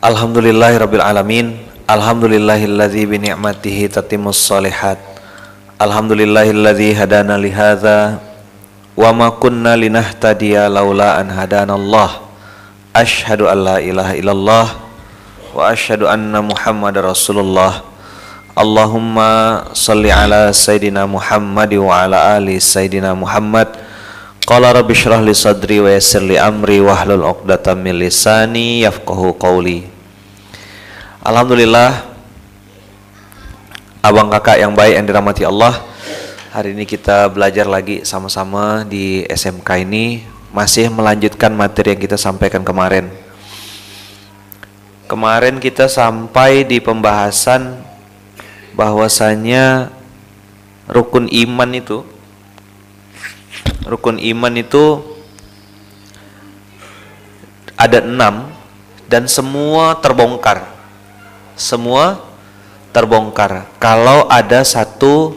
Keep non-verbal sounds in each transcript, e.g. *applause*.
Alhamdulillahirabbil alamin. Alhamdulillahilladzi bi ni'matihi shalihat. Alhamdulillahilladzi hadana li hadza wa ma kunna linahtadiya laula an hadanallah. Asyhadu an la ilaha illallah wa asyhadu anna Muhammadar Rasulullah. Allahumma salli ala sayidina Muhammad wa ala ali sayidina Muhammad. Qala rabbi shrah li sadri wa yassir li amri wahlul 'uqdatam min lisani yafqahu qawli. Alhamdulillah Abang kakak yang baik yang dirahmati Allah Hari ini kita belajar lagi sama-sama di SMK ini Masih melanjutkan materi yang kita sampaikan kemarin. Kemarin kita sampai di pembahasan bahwasanya rukun iman itu rukun iman itu ada enam dan semua terbongkar semua terbongkar kalau ada satu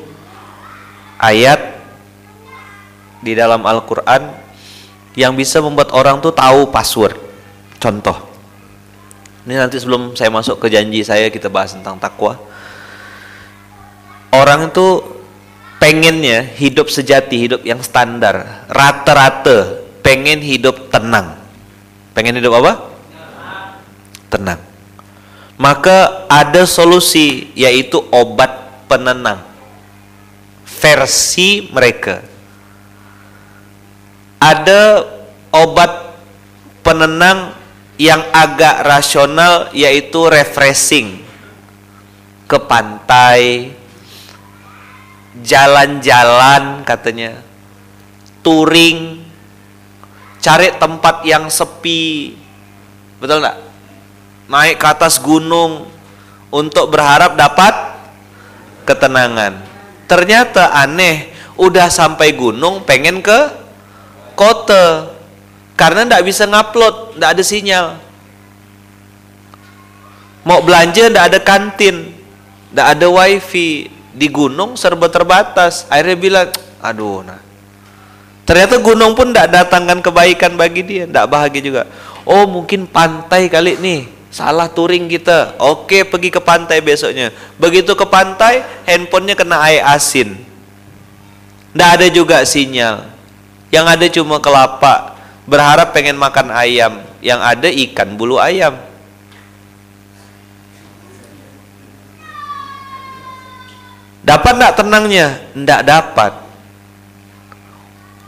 ayat di dalam Al-Quran yang bisa membuat orang tuh tahu password contoh ini nanti sebelum saya masuk ke janji saya kita bahas tentang takwa orang itu pengennya hidup sejati, hidup yang standar, rata-rata pengen hidup tenang. Pengen hidup apa? Tenang. Maka ada solusi yaitu obat penenang. Versi mereka. Ada obat penenang yang agak rasional yaitu refreshing ke pantai, jalan-jalan katanya touring cari tempat yang sepi betul nggak naik ke atas gunung untuk berharap dapat ketenangan. Ternyata aneh udah sampai gunung pengen ke kota. Karena nggak bisa ngupload nggak ada sinyal. Mau belanja nggak ada kantin nggak ada wifi. Di gunung serba terbatas. Akhirnya bilang aduh nah. Ternyata gunung pun tidak datangkan kebaikan bagi dia. Tidak bahagia juga. Oh mungkin pantai kali nih salah touring kita oke pergi ke pantai besoknya begitu ke pantai handphonenya kena air asin tidak ada juga sinyal yang ada cuma kelapa berharap pengen makan ayam yang ada ikan bulu ayam Dapat tidak tenangnya? Tidak dapat.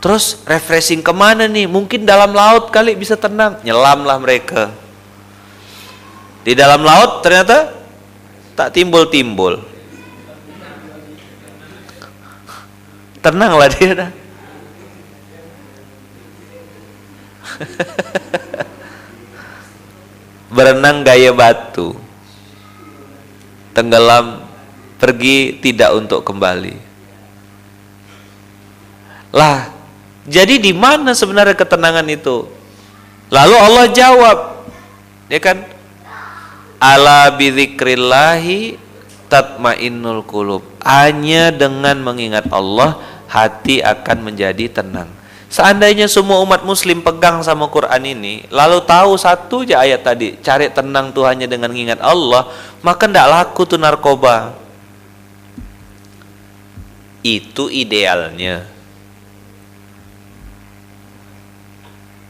Terus refreshing ke mana nih? Mungkin dalam laut kali bisa tenang. Nyelamlah mereka. Di dalam laut ternyata tak timbul-timbul. Tenanglah dia dah. *laughs* Berenang gaya batu. Tenggelam pergi tidak untuk kembali. Lah, jadi di mana sebenarnya ketenangan itu? Lalu Allah jawab, ya kan? Ala bidzikrillahi tatmainnul qulub. Hanya dengan mengingat Allah, hati akan menjadi tenang. Seandainya semua umat muslim pegang sama Quran ini, lalu tahu satu aja ayat tadi, cari tenang tuh hanya dengan mengingat Allah, maka tidak laku tuh narkoba itu idealnya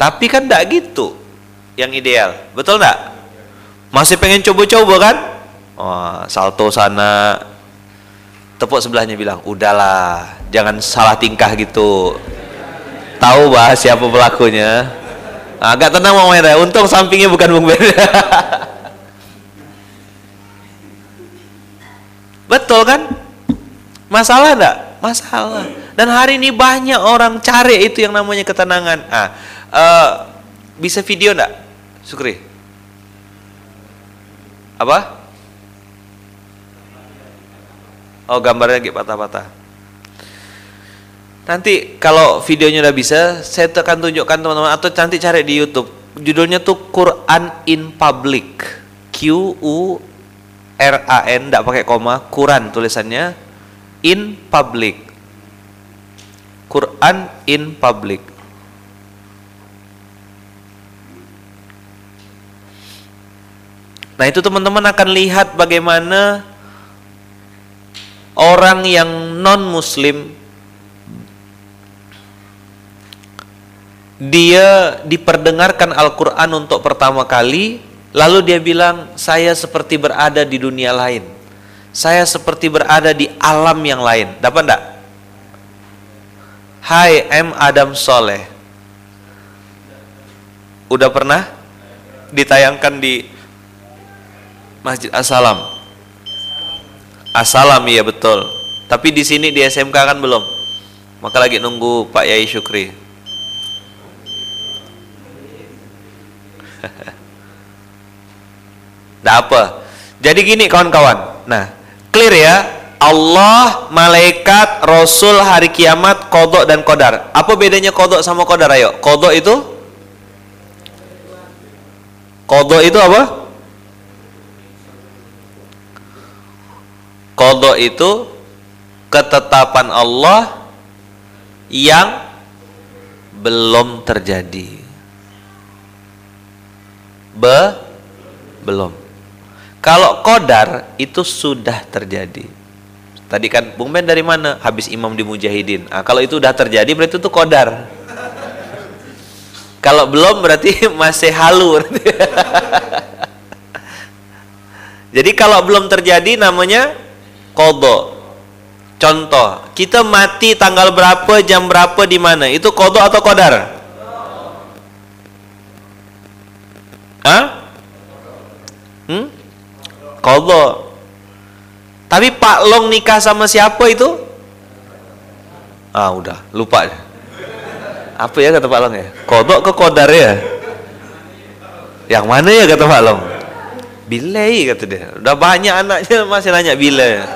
tapi kan tidak gitu yang ideal betul tidak masih pengen coba-coba kan oh, salto sana tepuk sebelahnya bilang udahlah jangan salah tingkah gitu tahu bah siapa pelakunya agak tenang mau ya untung sampingnya bukan Bung Ben *laughs* betul kan masalah enggak masalah. Dan hari ini banyak orang cari itu yang namanya ketenangan. Ah, uh, bisa video enggak? Sukri. Apa? Oh, gambarnya lagi patah-patah. Nanti kalau videonya udah bisa, saya akan tunjukkan teman-teman atau nanti cari di YouTube. Judulnya tuh Quran in Public. Q U R A N enggak pakai koma, Quran tulisannya in public. Quran in public. Nah itu teman-teman akan lihat bagaimana orang yang non muslim dia diperdengarkan Al-Quran untuk pertama kali lalu dia bilang saya seperti berada di dunia lain. Saya seperti berada di alam yang lain. Dapat enggak? Hai M. Adam Soleh. Udah pernah ditayangkan di Masjid Assalam Assalam iya betul tapi di sini di SMK kan belum maka lagi nunggu Pak Yai Syukri *laughs* Tidak apa. Jadi gini kawan-kawan. Nah, clear ya. Allah, malaikat, Rasul, hari kiamat, kodok dan kodar. Apa bedanya kodok sama kodar? Ayo, kodok itu? Kodok itu apa? Kodok itu ketetapan Allah yang belum terjadi. Be belum. Kalau kodar itu sudah terjadi. Tadi kan Bung Ben dari mana? Habis imam di Mujahidin. Nah, kalau itu sudah terjadi berarti itu kodar. kalau belum berarti *laughs* masih halu. *laughs* Jadi kalau belum terjadi namanya kodo. Contoh, kita mati tanggal berapa, jam berapa, di mana? Itu kodo atau kodar? Hah? Hmm? Kodok. Tapi Pak Long nikah sama siapa itu? Ah udah, lupa. Apa ya kata Pak Long ya? Kodok ke kodar ya? Yang mana ya kata Pak Long? Bilai kata dia. Udah banyak anaknya masih nanya bila.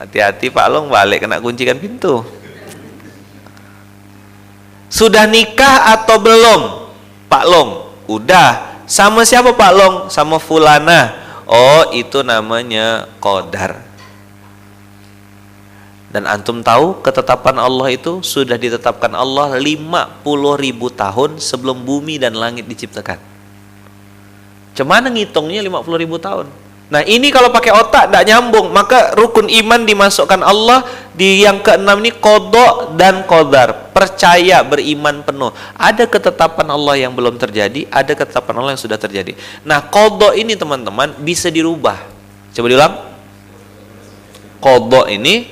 Hati-hati Pak Long balik kena kuncikan pintu. Sudah nikah atau belum? Pak Long, udah. Sama siapa Pak Long? Sama fulana. Oh, itu namanya qadar. Dan antum tahu ketetapan Allah itu sudah ditetapkan Allah 50 ribu tahun sebelum bumi dan langit diciptakan. Cuman ngitungnya 50 ribu tahun. Nah ini kalau pakai otak tidak nyambung maka rukun iman dimasukkan Allah di yang keenam ini kodok dan kodar. Percaya beriman penuh. Ada ketetapan Allah yang belum terjadi ada ketetapan Allah yang sudah terjadi. Nah kodok ini teman-teman bisa dirubah. Coba diulang. Kodok ini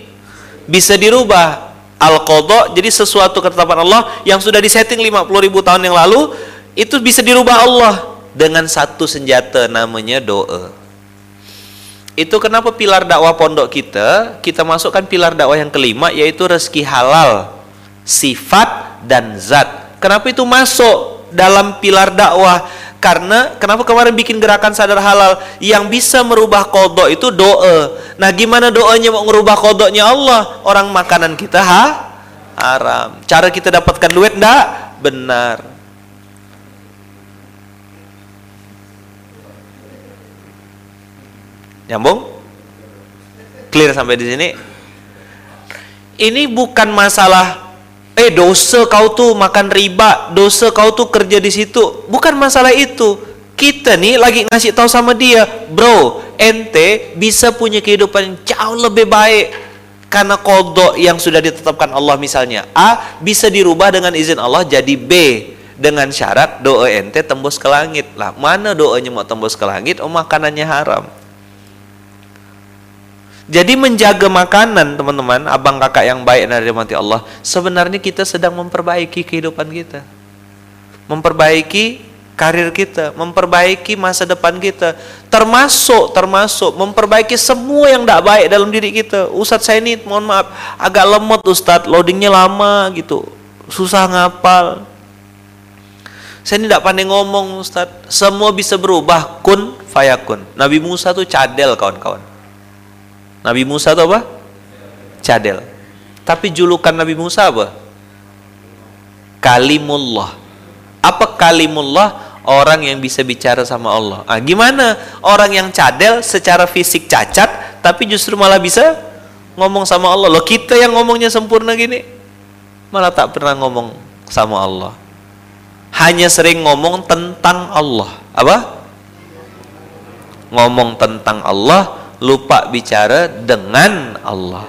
bisa dirubah. Al kodok jadi sesuatu ketetapan Allah yang sudah disetting 50 ribu tahun yang lalu itu bisa dirubah Allah dengan satu senjata namanya doa itu kenapa pilar dakwah pondok kita kita masukkan pilar dakwah yang kelima yaitu rezeki halal sifat dan zat. Kenapa itu masuk dalam pilar dakwah? Karena kenapa kemarin bikin gerakan sadar halal? Yang bisa merubah kodok itu doa. Nah gimana doanya mau merubah kodoknya Allah? Orang makanan kita ha haram. Cara kita dapatkan duit ndak? Benar Nyambung? Clear sampai di sini? Ini bukan masalah eh dosa kau tuh makan riba, dosa kau tuh kerja di situ. Bukan masalah itu. Kita nih lagi ngasih tahu sama dia, bro, ente bisa punya kehidupan yang jauh lebih baik karena kodok yang sudah ditetapkan Allah misalnya A bisa dirubah dengan izin Allah jadi B dengan syarat doa ente tembus ke langit lah mana doanya mau tembus ke langit oh makanannya haram jadi menjaga makanan teman-teman, abang kakak yang baik dan dirahmati Allah, sebenarnya kita sedang memperbaiki kehidupan kita. Memperbaiki karir kita, memperbaiki masa depan kita, termasuk termasuk memperbaiki semua yang tidak baik dalam diri kita. Ustadz saya ini mohon maaf agak lemot Ustadz, loadingnya lama gitu, susah ngapal. Saya ini tidak pandai ngomong Ustadz, semua bisa berubah kun fayakun. Nabi Musa tuh cadel kawan-kawan Nabi Musa itu apa? Cadel. Tapi julukan Nabi Musa apa? Kalimullah. Apa kalimullah? Orang yang bisa bicara sama Allah. Ah, gimana orang yang cadel secara fisik cacat tapi justru malah bisa ngomong sama Allah. Loh kita yang ngomongnya sempurna gini malah tak pernah ngomong sama Allah. hanya sering ngomong tentang Allah. Apa? Ngomong tentang Allah, lupa bicara dengan Allah.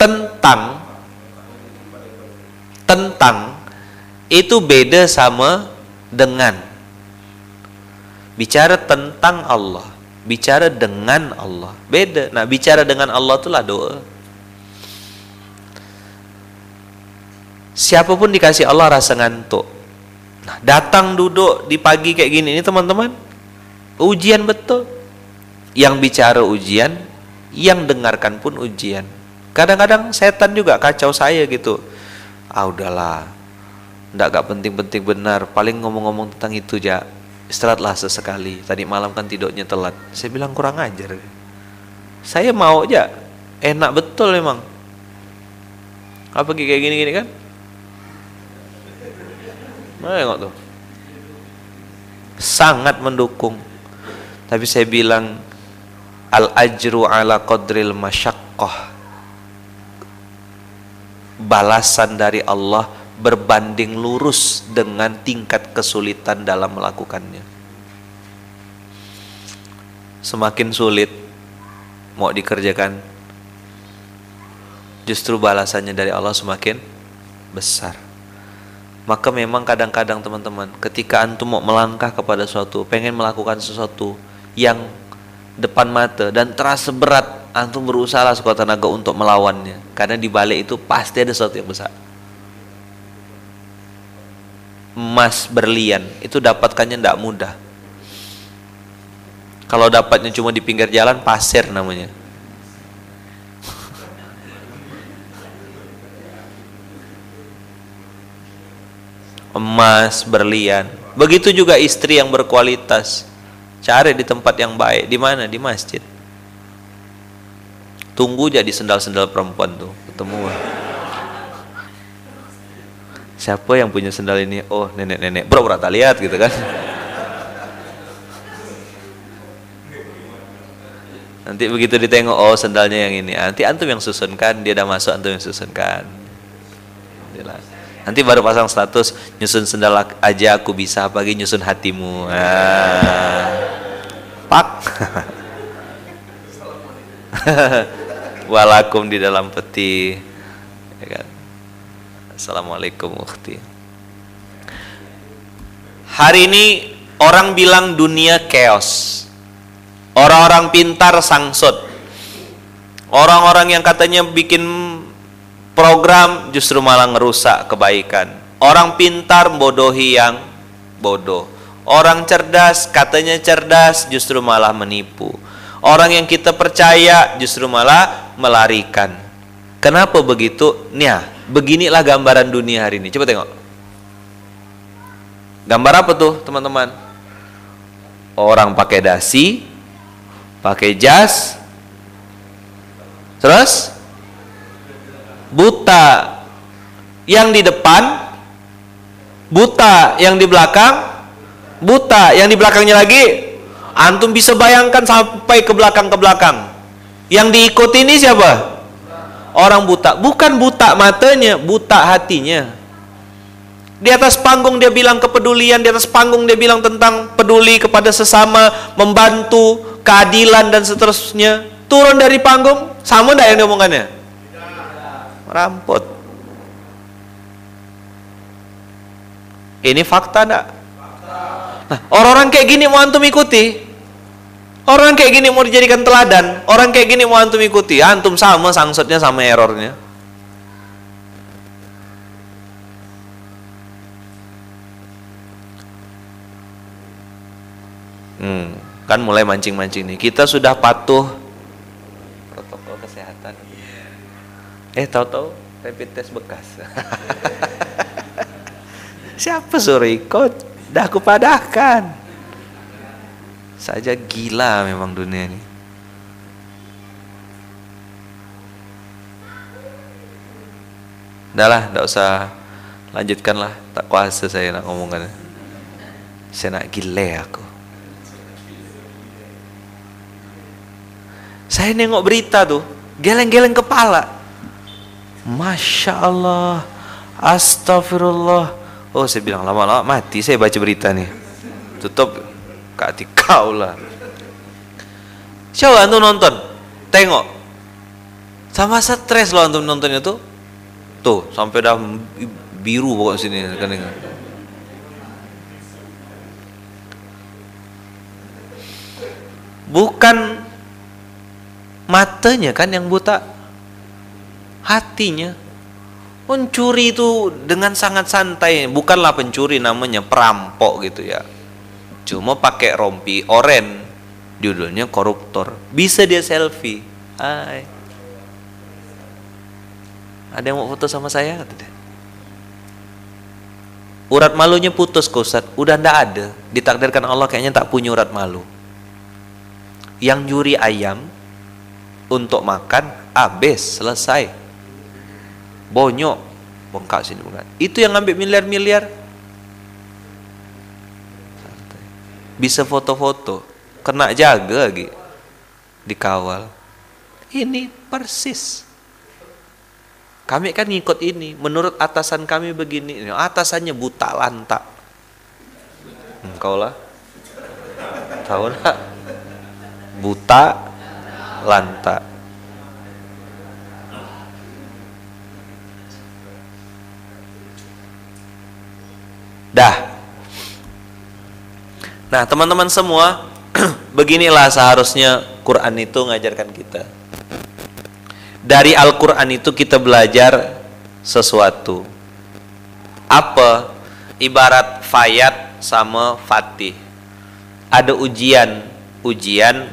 Tentang tentang itu beda sama dengan. Bicara tentang Allah, bicara dengan Allah. Beda. Nah, bicara dengan Allah itulah doa. Siapa pun dikasih Allah rasa ngantuk. Nah, datang duduk di pagi kayak gini ini teman-teman, ujian betul. Yang bicara ujian, yang dengarkan pun ujian. Kadang-kadang setan juga kacau saya gitu. Ah udahlah. Ndak gak penting-penting benar. Paling ngomong-ngomong tentang itu aja istirahatlah sesekali. Tadi malam kan tidurnya telat. Saya bilang kurang ajar. Saya mau aja enak betul memang apa kayak gini-gini kan? Mana tuh? Sangat mendukung. Tapi saya bilang al ajru ala qadril masyaqqah balasan dari Allah berbanding lurus dengan tingkat kesulitan dalam melakukannya. Semakin sulit mau dikerjakan, justru balasannya dari Allah semakin besar. Maka memang kadang-kadang teman-teman, ketika antum mau melangkah kepada suatu, pengen melakukan sesuatu yang depan mata dan terasa berat antum berusaha sekuat tenaga untuk melawannya. Karena di balik itu pasti ada sesuatu yang besar. Emas berlian itu dapatkannya tidak mudah. Kalau dapatnya cuma di pinggir jalan pasir namanya. *laughs* Emas berlian. Begitu juga istri yang berkualitas cari di tempat yang baik. Di mana? Di masjid. Tunggu jadi sendal-sendal perempuan tuh ketemu. Siapa yang punya sendal ini? Oh nenek-nenek. Bro bro lihat gitu kan. Nanti begitu ditengok oh sendalnya yang ini. Nanti antum yang susunkan dia udah masuk antum yang susunkan nanti baru pasang status nyusun sendal aja aku bisa pagi nyusun hatimu. Ah. pak. *laughs* Walakum di dalam peti. Ya kan? Assalamualaikum ukhti hari ini orang bilang dunia chaos. Orang-orang pintar sangsut orang-orang yang katanya bikin program justru malah ngerusak kebaikan orang pintar bodohi yang bodoh orang cerdas katanya cerdas justru malah menipu Orang yang kita percaya justru malah melarikan. Kenapa begitu? Nih, beginilah gambaran dunia hari ini. Coba tengok. Gambar apa tuh, teman-teman? Orang pakai dasi, pakai jas, terus buta yang di depan, buta yang di belakang, buta yang di belakangnya lagi Antum bisa bayangkan sampai ke belakang ke belakang. Yang diikuti ini siapa? Orang buta. Bukan buta matanya, buta hatinya. Di atas panggung dia bilang kepedulian, di atas panggung dia bilang tentang peduli kepada sesama, membantu, keadilan dan seterusnya. Turun dari panggung, sama enggak yang diomongannya? Rampot. Ini fakta enggak? Nah, orang-orang kayak gini mau antum ikuti? Orang kayak gini mau dijadikan teladan, orang kayak gini mau antum ikuti, antum sama sangsutnya sama errornya. Hmm, kan mulai mancing-mancing nih. Kita sudah patuh Eh, tahu-tahu rapid test bekas. *laughs* Siapa suruh ikut? Dah aku padahkan. Saja gila memang dunia ini. Udahlah, tidak usah lanjutkanlah. Tak kuasa saya nak ngomongkan. Saya nak gile aku. Saya nengok berita tuh, geleng-geleng kepala. Masya Allah, Astagfirullah oh saya bilang lama-lama mati saya baca berita nih. Tutup kati kau lah. Coba antum nonton? Tengok. Sama stres loh antum nontonnya tuh tuh sampai dah biru pokok sini kan bukan matanya kan yang buta hatinya pencuri itu dengan sangat santai. Bukanlah pencuri namanya perampok gitu ya. Cuma pakai rompi oren. Judulnya koruptor. Bisa dia selfie. Hai. Ada yang mau foto sama saya? Urat malunya putus kosat udah ndak ada. Ditakdirkan Allah kayaknya tak punya urat malu. Yang juri ayam untuk makan habis selesai bonyok. Bengkak sini bukan itu yang ngambil miliar-miliar. Bisa foto-foto. Kena jaga lagi. Dikawal. Ini persis. Kami kan ngikut ini. Menurut atasan kami begini. Atasannya buta lantak. Engkau lah. Tahu lah. Buta lantak dah. Nah teman-teman semua *clears throat* beginilah seharusnya Quran itu ngajarkan kita. Dari Al-Quran itu kita belajar sesuatu. Apa? Ibarat fayat sama fatih. Ada ujian. Ujian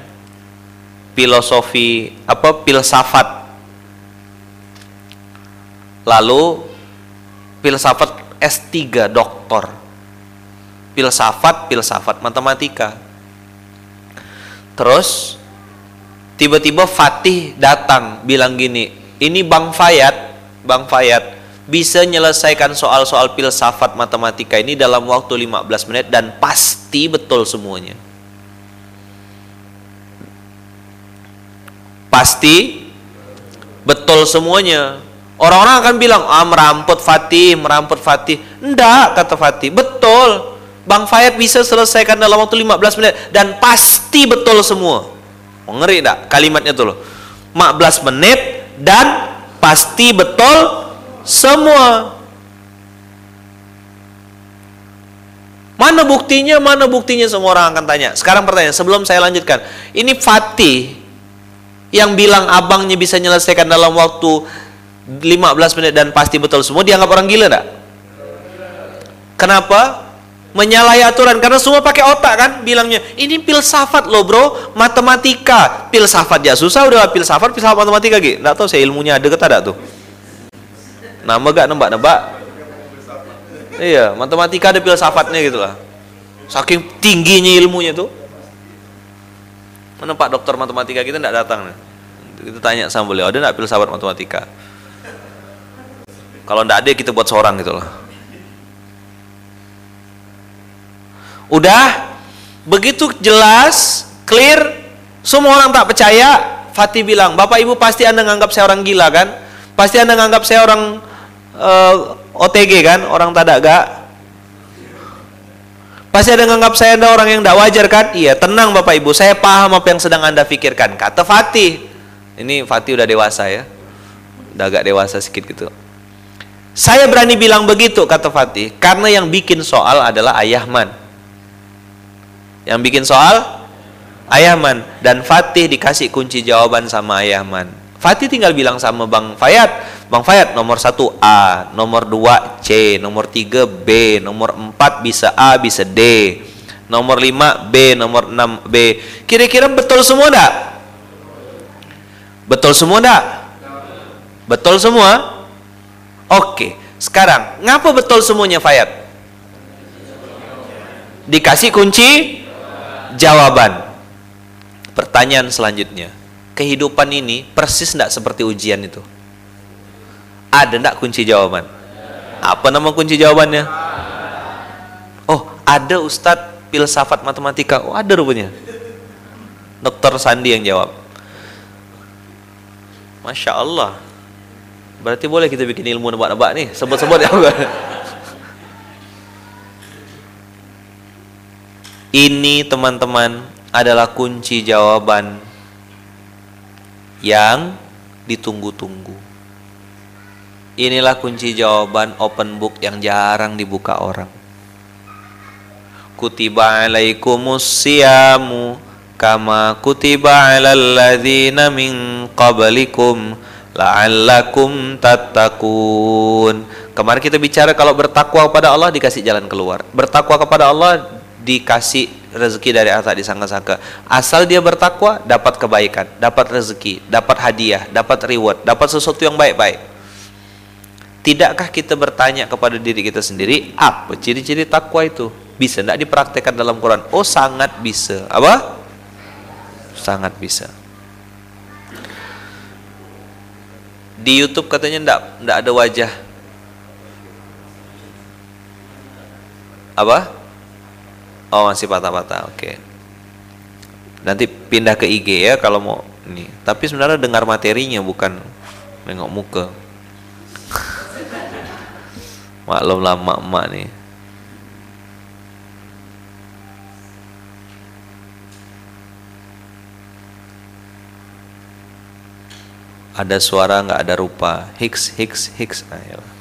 filosofi apa filsafat. Lalu filsafat S3 doktor. Filsafat filsafat matematika. Terus tiba-tiba Fatih datang bilang gini ini Bang Fayat Bang Fayat bisa menyelesaikan soal-soal filsafat matematika ini dalam waktu 15 menit dan pasti betul semuanya. Pasti betul semuanya orang-orang akan bilang ah meramput Fatih meramput Fatih enggak kata Fatih betul Bang Fayat bisa selesaikan dalam waktu 15 menit dan pasti betul semua Ngeri tak kalimatnya tuh loh. 15 menit dan pasti betul semua. Mana buktinya? Mana buktinya semua orang akan tanya. Sekarang pertanyaan, sebelum saya lanjutkan. Ini Fatih yang bilang abangnya bisa menyelesaikan dalam waktu 15 menit dan pasti betul semua dianggap orang gila enggak? Kenapa? menyalahi aturan karena semua pakai otak kan bilangnya ini filsafat loh bro matematika. Filsafat ya susah udah filsafat filsafat matematika gitu nggak tahu saya ilmunya ada kata ada tuh. Nama gak nebak-nebak. Iya matematika ada filsafatnya gitu lah. Saking tingginya ilmunya tuh. Mana pak dokter matematika kita nggak datang nih. Kita tanya sama beliau ada nggak filsafat matematika kalau nggak ada kita buat seorang gitu lah Udah begitu jelas, clear, semua orang tak percaya. Fatih bilang, Bapak Ibu pasti Anda nganggap saya orang gila kan? Pasti Anda nganggap saya orang uh, eh, OTG kan? Orang tadaga. Pasti Anda nganggap saya ada orang yang tidak wajar kan? Iya, tenang Bapak Ibu, saya paham apa yang sedang Anda pikirkan. Kata Fatih. Ini Fatih udah dewasa ya. Udah agak dewasa sedikit gitu. Saya berani bilang begitu kata Fatih karena yang bikin soal adalah Ayahman yang bikin soal Ayahman dan Fatih dikasih kunci jawaban sama Ayahman. Fatih tinggal bilang sama Bang Fayat, Bang Fayat nomor 1 A, nomor 2 C, nomor 3 B, nomor 4 bisa A, bisa D. Nomor 5 B, nomor 6 B. Kira-kira betul semua enggak? Betul semua enggak? Betul semua? Oke, sekarang ngapa betul semuanya Fayat? Dikasih kunci jawaban. Pertanyaan selanjutnya, kehidupan ini persis tidak seperti ujian itu? Ada tidak kunci jawaban? Apa nama kunci jawabannya? Oh, ada Ustadz filsafat matematika. Oh, ada rupanya. Dokter Sandi yang jawab. Masya Allah. Berarti boleh kita bikin ilmu nebak-nebak nih, sebut-sebut ya. Ini teman-teman adalah kunci jawaban yang ditunggu-tunggu. Inilah kunci jawaban open book yang jarang dibuka orang. Kutiba alaikumussiyamu kama kutiba alal min qablikum la'allakum tattaqun. Kemarin kita bicara kalau bertakwa kepada Allah dikasih jalan keluar. Bertakwa kepada Allah dikasih rezeki dari harta disangka-sangka. Asal dia bertakwa, dapat kebaikan, dapat rezeki, dapat hadiah, dapat reward, dapat sesuatu yang baik-baik. Tidakkah kita bertanya kepada diri kita sendiri, apa ciri-ciri takwa itu? Bisa tidak dipraktekkan dalam Quran? Oh, sangat bisa. Apa? Sangat bisa. Di YouTube katanya tidak tidak ada wajah. Apa? Oh masih patah-patah, oke. Nanti pindah ke IG ya kalau mau ini. Tapi sebenarnya dengar materinya bukan nengok muka. *laughs* Maklum lama emak nih. Ada suara nggak ada rupa. Hicks, Hicks, Hicks. Ayolah.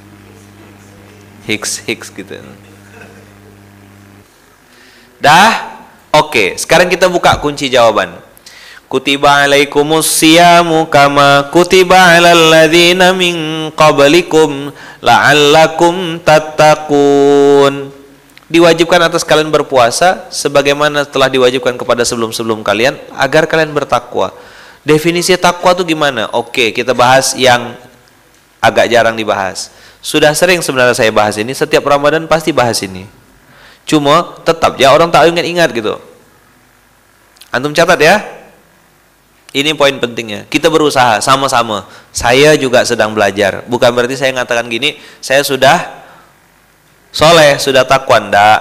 Hicks, Hicks gitu. Dah? Oke, sekarang kita buka kunci jawaban. Kutiba alaikumus siyamu kama kutiba alal ladzina min qablikum la'allakum tattaqun. Diwajibkan atas kalian berpuasa sebagaimana telah diwajibkan kepada sebelum-sebelum kalian agar kalian bertakwa. Definisi takwa itu gimana? Oke, kita bahas yang agak jarang dibahas. Sudah sering sebenarnya saya bahas ini, setiap Ramadan pasti bahas ini. Cuma tetap ya orang tak ingat-ingat gitu. Antum catat ya. Ini poin pentingnya. Kita berusaha sama-sama. Saya juga sedang belajar. Bukan berarti saya mengatakan gini, saya sudah soleh, sudah takwa. Enggak.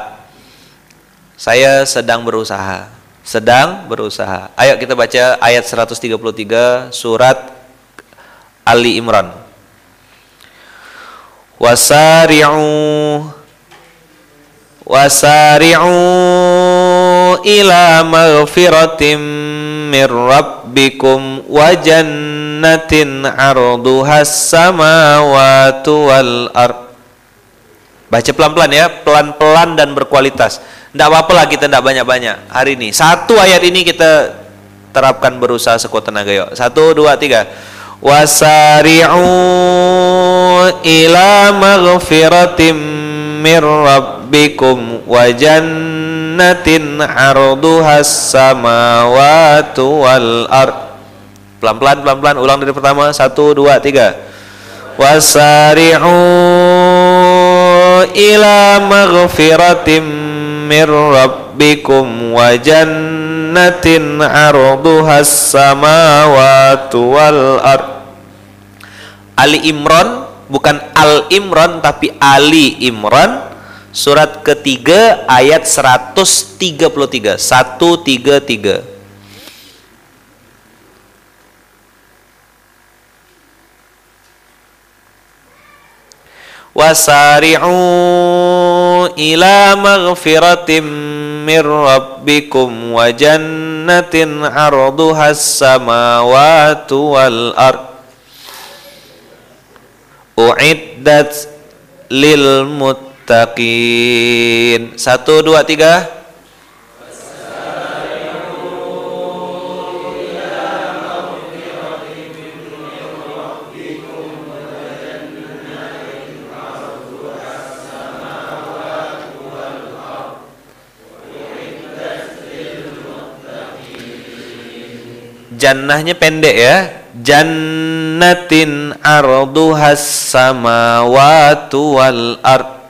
Saya sedang berusaha sedang berusaha. Ayo kita baca ayat 133 surat Ali Imran. Wasari'u wasari'u ila maghfiratim mir rabbikum wa jannatin 'arduha samawati wal ar Baca pelan-pelan ya, pelan-pelan dan berkualitas tidak apa-apa lah kita tidak banyak-banyak hari ini. Satu ayat ini kita terapkan berusaha sekuat tenaga yuk. Satu, dua, tiga. Wasari'u ila maghfiratim min rabbikum wa jannatin arduhas samawati wal ard pelan-pelan pelan-pelan ulang dari pertama satu dua tiga wasari'u ila maghfiratim wa jannatin arduhas samawati wal ard. Ali Imran bukan Al Imran tapi Ali Imran surat ketiga ayat 133 133 wasari'u ila maghfiratin min rabbikum wa jannatin arduhas samawati wal ard uiddat lil muttaqin satu dua tiga Jannahnya pendek ya. Jannatin arduhas samawati wal ard.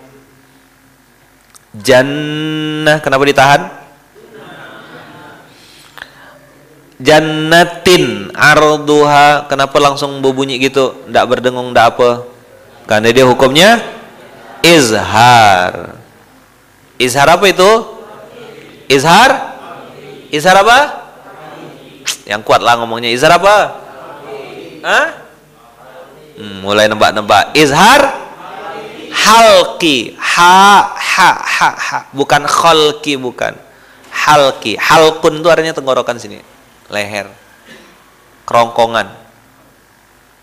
Jannah kenapa ditahan? Jannatin arduha kenapa langsung berbunyi gitu? Tidak berdengung tidak apa. Karena dia hukumnya izhar. Izhar apa itu? Izhar? Izhar apa yang kuat lah ngomongnya izhar apa Hah? Hmm, mulai nebak-nebak. Izhar halki. Ha ha ha ha. Bukan khalki bukan. halki. Halkun itu artinya tenggorokan sini. Leher. Kerongkongan.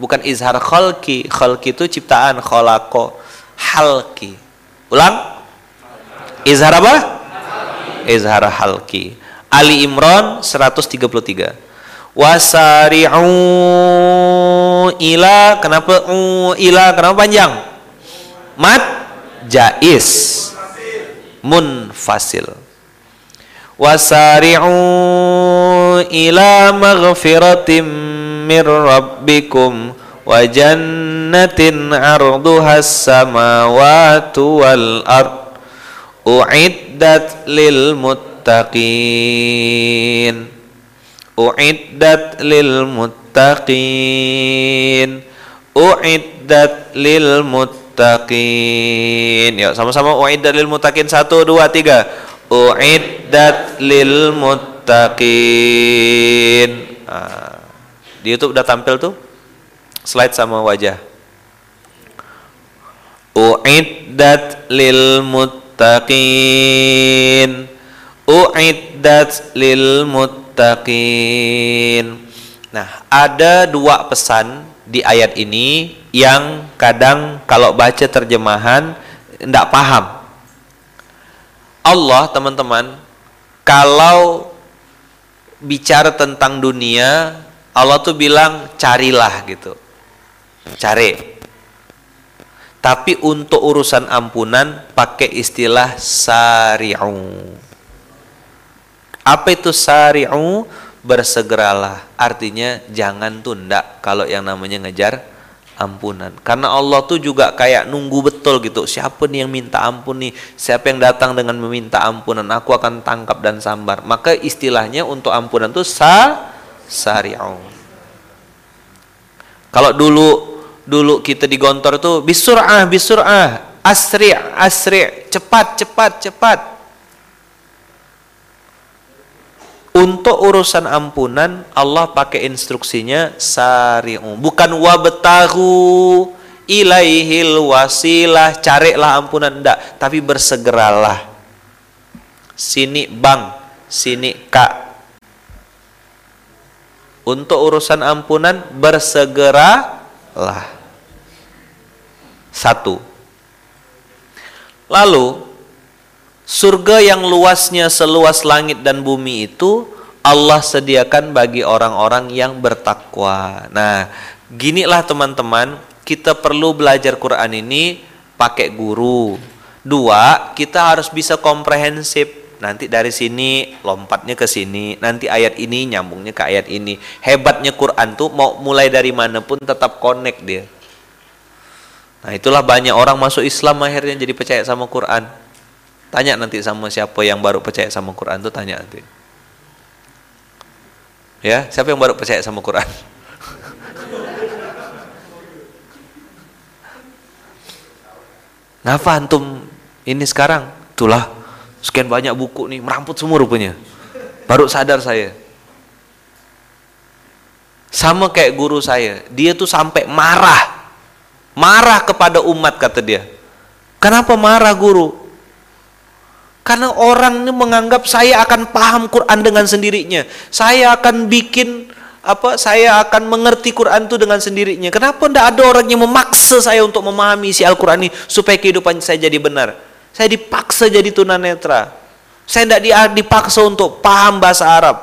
Bukan izhar khalki. Khalki itu ciptaan. Kholako. Halki. Ulang. Izhar apa? Izhar halki. Ali Imran 133. Wasari'u ila kenapa u ila kenapa panjang? Mat jais munfasil. Wasari'u ila maghfiratim mir rabbikum wa jannatin arduhas samawati wal ard uiddat lil muttaqin muttaqin uiddat lil muttaqin uiddat lil muttaqin yuk sama-sama. uiddat lil muttaqin satu dua tiga. uiddat lil muttaqin di YouTube udah tampil tuh. Slide sama wajah. uiddat lil muttaqin uiddat lil muttaqin. Nah, ada dua pesan di ayat ini yang kadang kalau baca terjemahan tidak paham. Allah, teman-teman, kalau bicara tentang dunia, Allah tuh bilang carilah gitu. Cari. Tapi untuk urusan ampunan pakai istilah sari'u. Apa itu sari'u? Bersegeralah. Artinya jangan tunda kalau yang namanya ngejar ampunan. Karena Allah tuh juga kayak nunggu betul gitu. Siapa nih yang minta ampun nih? Siapa yang datang dengan meminta ampunan? Aku akan tangkap dan sambar. Maka istilahnya untuk ampunan tuh sa sari'u. Kalau dulu dulu kita di gontor tuh bisur'ah bisur'ah asri asri cepat cepat cepat Untuk urusan ampunan Allah pakai instruksinya sari'u. Bukan wabtahu ilaihil wasilah, carilah ampunan enggak, tapi bersegeralah. Sini bang, sini kak. Untuk urusan ampunan bersegeralah. Satu. Lalu Surga yang luasnya seluas langit dan bumi itu Allah sediakan bagi orang-orang yang bertakwa. Nah, ginilah teman-teman, kita perlu belajar Quran ini pakai guru. Dua, kita harus bisa komprehensif. Nanti dari sini lompatnya ke sini, nanti ayat ini nyambungnya ke ayat ini. Hebatnya Quran tuh mau mulai dari mana pun tetap connect dia. Nah, itulah banyak orang masuk Islam akhirnya jadi percaya sama Quran Tanya nanti sama siapa yang baru percaya sama Quran tuh tanya nanti. Ya, siapa yang baru percaya sama Quran? *laughs* Ngapa antum ini sekarang? Itulah sekian banyak buku nih, meramput semua rupanya. Baru sadar saya. Sama kayak guru saya, dia tuh sampai marah. Marah kepada umat kata dia. Kenapa marah guru? Karena orang ini menganggap saya akan paham Quran dengan sendirinya. Saya akan bikin apa? Saya akan mengerti Quran itu dengan sendirinya. Kenapa tidak ada orang yang memaksa saya untuk memahami isi Al-Quran ini supaya kehidupan saya jadi benar? Saya dipaksa jadi tunanetra. Saya tidak dipaksa untuk paham bahasa Arab.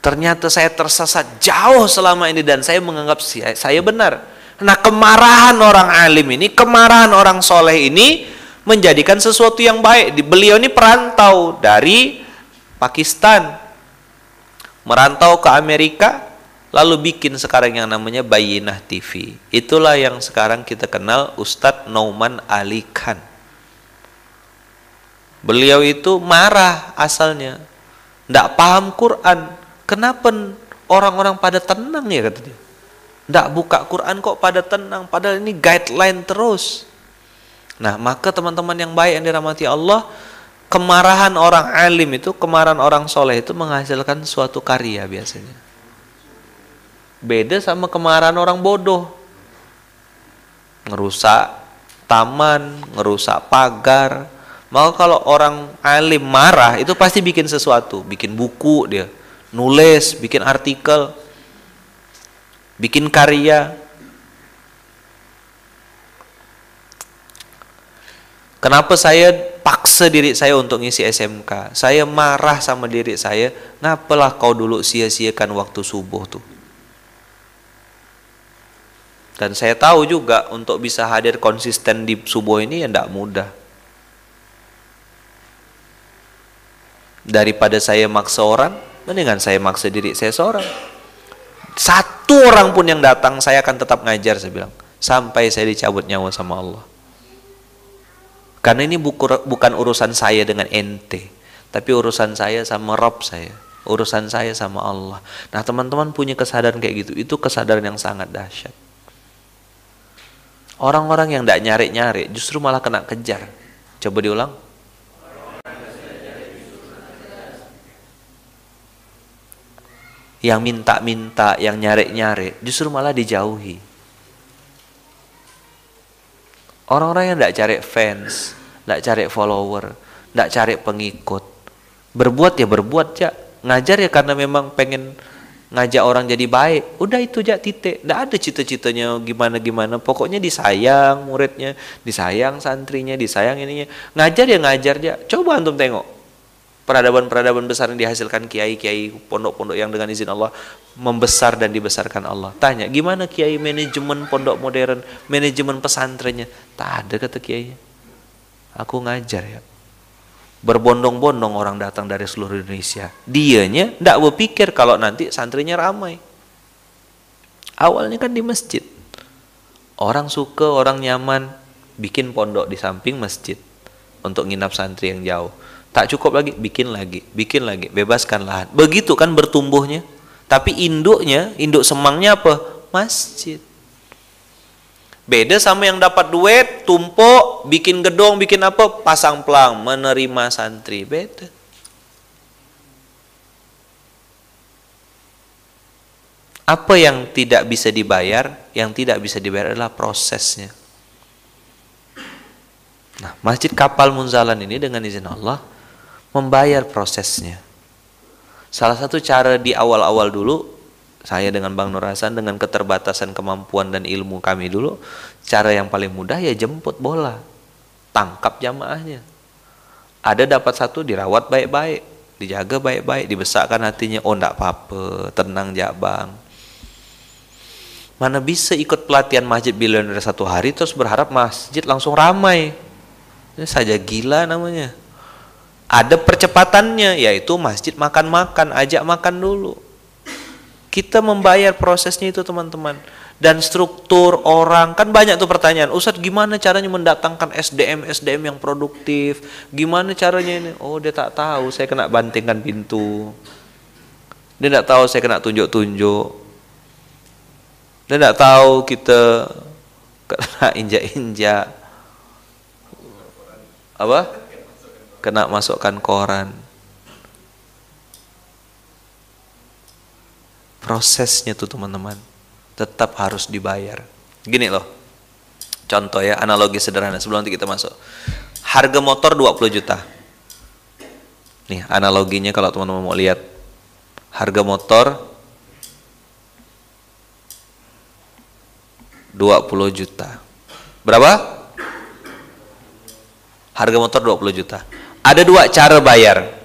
Ternyata saya tersesat jauh selama ini dan saya menganggap saya benar. Nah kemarahan orang alim ini, kemarahan orang soleh ini menjadikan sesuatu yang baik. Beliau ini perantau dari Pakistan, merantau ke Amerika, lalu bikin sekarang yang namanya Bayinah TV. Itulah yang sekarang kita kenal Ustadz Nauman Ali Khan. Beliau itu marah asalnya, tidak paham Quran. Kenapa orang-orang pada tenang ya kata dia? Tidak buka Quran kok pada tenang. Padahal ini guideline terus. Nah, maka teman-teman yang baik yang dirahmati Allah, kemarahan orang alim itu, kemarahan orang soleh itu menghasilkan suatu karya biasanya. Beda sama kemarahan orang bodoh. Ngerusak taman, ngerusak pagar. Maka kalau orang alim marah itu pasti bikin sesuatu, bikin buku dia, nulis, bikin artikel, bikin karya. Kenapa saya paksa diri saya untuk ngisi SMK? Saya marah sama diri saya, ngapalah kau dulu sia-siakan waktu subuh tuh? Dan saya tahu juga untuk bisa hadir konsisten di subuh ini ya tidak mudah. Daripada saya maksa orang, mendingan saya maksa diri saya seorang. Satu orang pun yang datang saya akan tetap ngajar saya bilang. Sampai saya dicabut nyawa sama Allah. Karena ini bukan urusan saya dengan ente. Tapi urusan saya sama Rob saya. Urusan saya sama Allah. Nah teman-teman punya kesadaran kayak gitu. Itu kesadaran yang sangat dahsyat. Orang-orang yang tidak nyari-nyari justru malah kena kejar. Coba diulang. Yang minta-minta, yang nyari-nyari justru malah dijauhi. Orang-orang yang tidak cari fans, tidak cari follower, tidak cari pengikut. Berbuat ya berbuat ya. Ngajar ya karena memang pengen ngajak orang jadi baik udah itu aja titik nggak ada cita-citanya gimana gimana pokoknya disayang muridnya disayang santrinya disayang ininya ngajar ya ngajar aja coba antum tengok peradaban-peradaban besar yang dihasilkan kiai-kiai pondok-pondok yang dengan izin Allah membesar dan dibesarkan Allah tanya gimana kiai manajemen pondok modern manajemen pesantrennya tak ada kata kiai aku ngajar ya Berbondong-bondong orang datang dari seluruh Indonesia. Dianya tidak berpikir kalau nanti santrinya ramai. Awalnya kan di masjid. Orang suka, orang nyaman, bikin pondok di samping masjid untuk nginap santri yang jauh. Tak cukup lagi, bikin lagi, bikin lagi, bebaskan lahan. Begitu kan bertumbuhnya. Tapi induknya, induk semangnya apa? Masjid. Beda sama yang dapat duit, tumpuk, bikin gedung, bikin apa, pasang pelang, menerima santri. Beda. Apa yang tidak bisa dibayar? Yang tidak bisa dibayar adalah prosesnya. Nah, Masjid Kapal Munzalan ini dengan izin Allah membayar prosesnya. Salah satu cara di awal-awal dulu saya dengan Bang Nur Hasan dengan keterbatasan kemampuan dan ilmu kami dulu cara yang paling mudah ya jemput bola. Tangkap jamaahnya. Ada dapat satu dirawat baik-baik dijaga baik-baik dibesarkan hatinya. Oh enggak apa-apa tenang ya bang. Mana bisa ikut pelatihan masjid bilioner satu hari terus berharap masjid langsung ramai. Ini saja gila namanya ada percepatannya yaitu masjid makan-makan ajak makan dulu kita membayar prosesnya itu teman-teman. Dan struktur orang, kan banyak tuh pertanyaan. Ustadz gimana caranya mendatangkan SDM SDM yang produktif? Gimana caranya ini? Oh dia tak tahu, saya kena bantingkan pintu. Dia tidak tahu saya kena tunjuk-tunjuk. Dia tidak tahu kita kena *laughs* injak-injak. Apa? Kena masukkan koran. prosesnya tuh teman-teman tetap harus dibayar. Gini loh contoh ya analogi sederhana sebelum nanti kita masuk. Harga motor 20 juta. Nih analoginya kalau teman-teman mau lihat. Harga motor 20 juta. Berapa? harga motor 20 juta ada dua cara bayar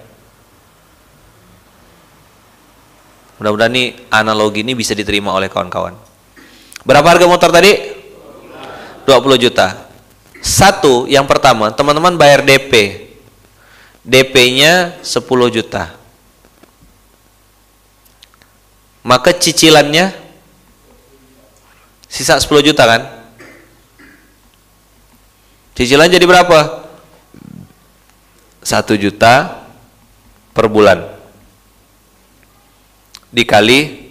Mudah-mudahan nih analogi ini bisa diterima oleh kawan-kawan. Berapa harga motor tadi? 20 juta. Satu, yang pertama, teman-teman bayar DP. DP-nya 10 juta. Maka cicilannya sisa 10 juta kan? Cicilan jadi berapa? 1 juta per bulan. Dikali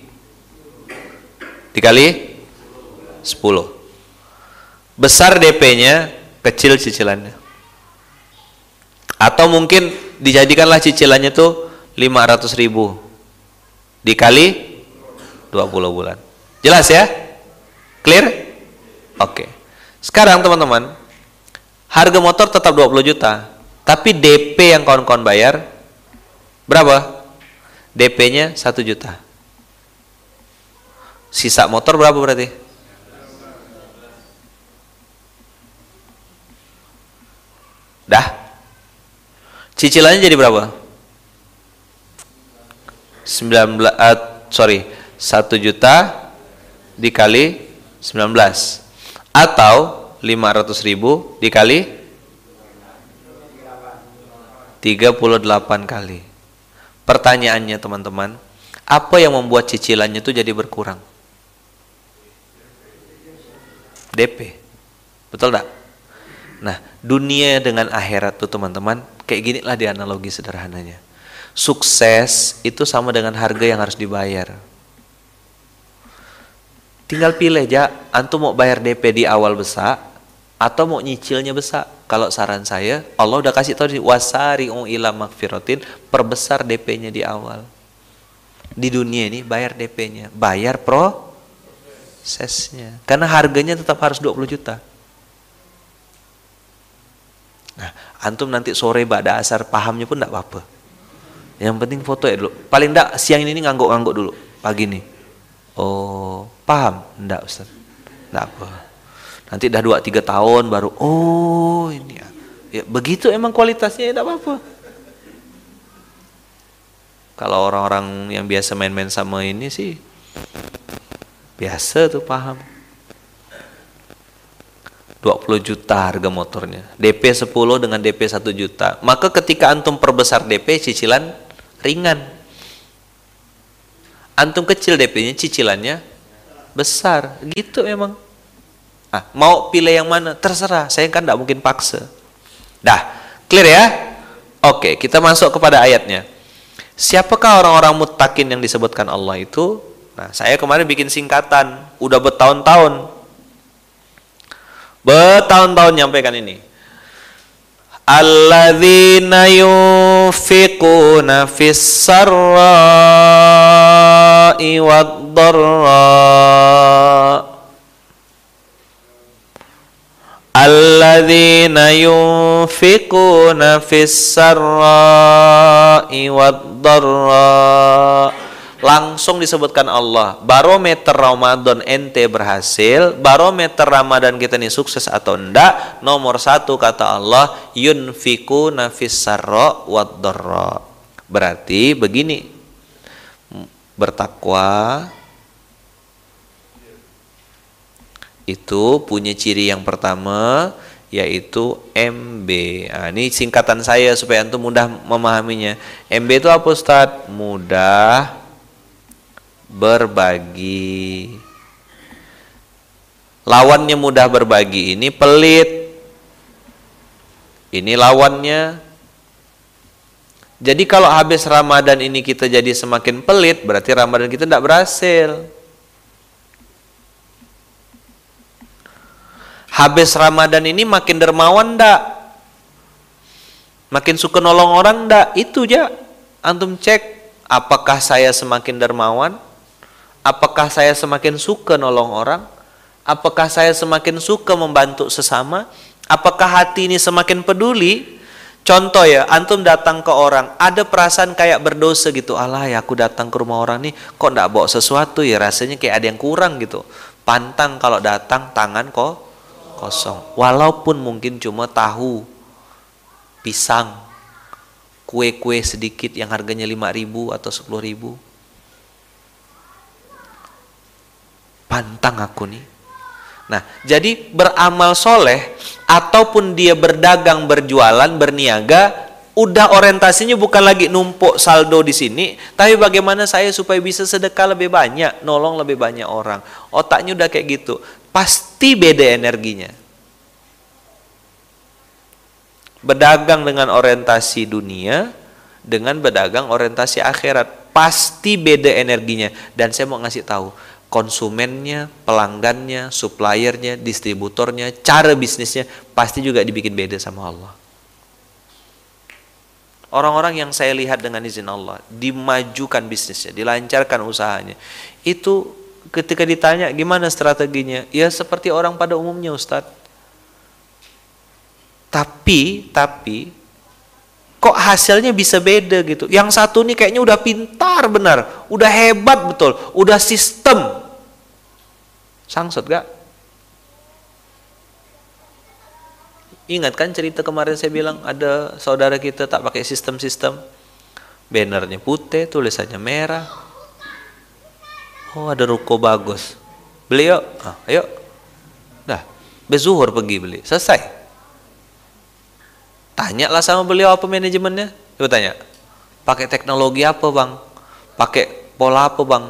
dikali 10 besar DP-nya kecil cicilannya. Atau mungkin dijadikanlah cicilannya tuh 500 ribu. Dikali 20 bulan. Jelas ya? Clear? Oke. Sekarang teman-teman Harga motor tetap 20 juta. Tapi DP yang kawan-kawan bayar berapa? DP-nya 1 juta. Sisa motor berapa berarti? Dah. Cicilannya jadi berapa? 19 uh, sorry, 1 juta dikali 19 atau 500 ribu dikali 38 kali. Pertanyaannya teman-teman, apa yang membuat cicilannya itu jadi berkurang? DP. Betul tak? Nah, dunia dengan akhirat tuh teman-teman, kayak gini lah di analogi sederhananya. Sukses itu sama dengan harga yang harus dibayar. Tinggal pilih aja, antum mau bayar DP di awal besar atau mau nyicilnya besar. Kalau saran saya, Allah udah kasih tahu di wasari ila magfiratin, perbesar DP-nya di awal. Di dunia ini bayar DP-nya, bayar prosesnya. Karena harganya tetap harus 20 juta. Nah, antum nanti sore pada asar pahamnya pun tidak apa-apa. Yang penting foto ya dulu. Paling tidak siang ini ngangguk-ngangguk dulu pagi nih. Oh, paham? Enggak, Ustaz. Enggak apa nanti dah dua tiga tahun baru oh ini ya, ya begitu emang kualitasnya ya tidak apa-apa. Kalau orang-orang yang biasa main-main sama ini sih biasa tuh paham. 20 juta harga motornya. DP 10 dengan DP 1 juta. Maka ketika antum perbesar DP cicilan ringan. Antum kecil DP nya cicilannya besar. Gitu memang Nah, mau pilih yang mana? Terserah, saya kan tidak mungkin paksa. Dah, clear ya? Oke, kita masuk kepada ayatnya. Siapakah orang-orang mutakin yang disebutkan Allah itu? Nah, saya kemarin bikin singkatan, udah bertahun-tahun. Bertahun-tahun nyampaikan ini. Alladzina yunfiquna fis sarra'i wad alladzina yunfikuna fis sarra'i wad-dharra langsung disebutkan Allah barometer Ramadan ente berhasil barometer Ramadan kita ini sukses atau enggak nomor satu kata Allah yunfiku nafis sarro berarti begini bertakwa itu punya ciri yang pertama yaitu MB. Nah, ini singkatan saya supaya antum mudah memahaminya. MB itu apa Ustaz? Mudah berbagi. Lawannya mudah berbagi ini pelit. Ini lawannya. Jadi kalau habis Ramadan ini kita jadi semakin pelit, berarti Ramadan kita tidak berhasil. Habis Ramadan ini makin dermawan ndak? Makin suka nolong orang ndak? Itu aja. Antum cek apakah saya semakin dermawan? Apakah saya semakin suka nolong orang? Apakah saya semakin suka membantu sesama? Apakah hati ini semakin peduli? Contoh ya, antum datang ke orang, ada perasaan kayak berdosa gitu. Allah ya aku datang ke rumah orang nih, kok ndak bawa sesuatu ya rasanya kayak ada yang kurang gitu. Pantang kalau datang tangan kok kosong. Walaupun mungkin cuma tahu, pisang, kue-kue sedikit yang harganya 5000 atau 10000 Pantang aku nih. Nah, jadi beramal soleh ataupun dia berdagang, berjualan, berniaga, udah orientasinya bukan lagi numpuk saldo di sini, tapi bagaimana saya supaya bisa sedekah lebih banyak, nolong lebih banyak orang. Otaknya udah kayak gitu pasti beda energinya. Berdagang dengan orientasi dunia dengan berdagang orientasi akhirat pasti beda energinya dan saya mau ngasih tahu konsumennya, pelanggannya, suppliernya, distributornya, cara bisnisnya pasti juga dibikin beda sama Allah. Orang-orang yang saya lihat dengan izin Allah dimajukan bisnisnya, dilancarkan usahanya, itu ketika ditanya gimana strateginya, ya seperti orang pada umumnya Ustadz. Tapi, tapi kok hasilnya bisa beda gitu. Yang satu nih kayaknya udah pintar benar, udah hebat betul, udah sistem. Sangsut gak? Ingat kan cerita kemarin saya bilang ada saudara kita tak pakai sistem-sistem. Bannernya putih, tulisannya merah. Oh ada ruko bagus. Beli yuk. Ah, ayo. Dah. Bezuhur pergi beli. Selesai. Tanyalah sama beliau apa manajemennya. Coba tanya. Pakai teknologi apa bang? Pakai pola apa bang?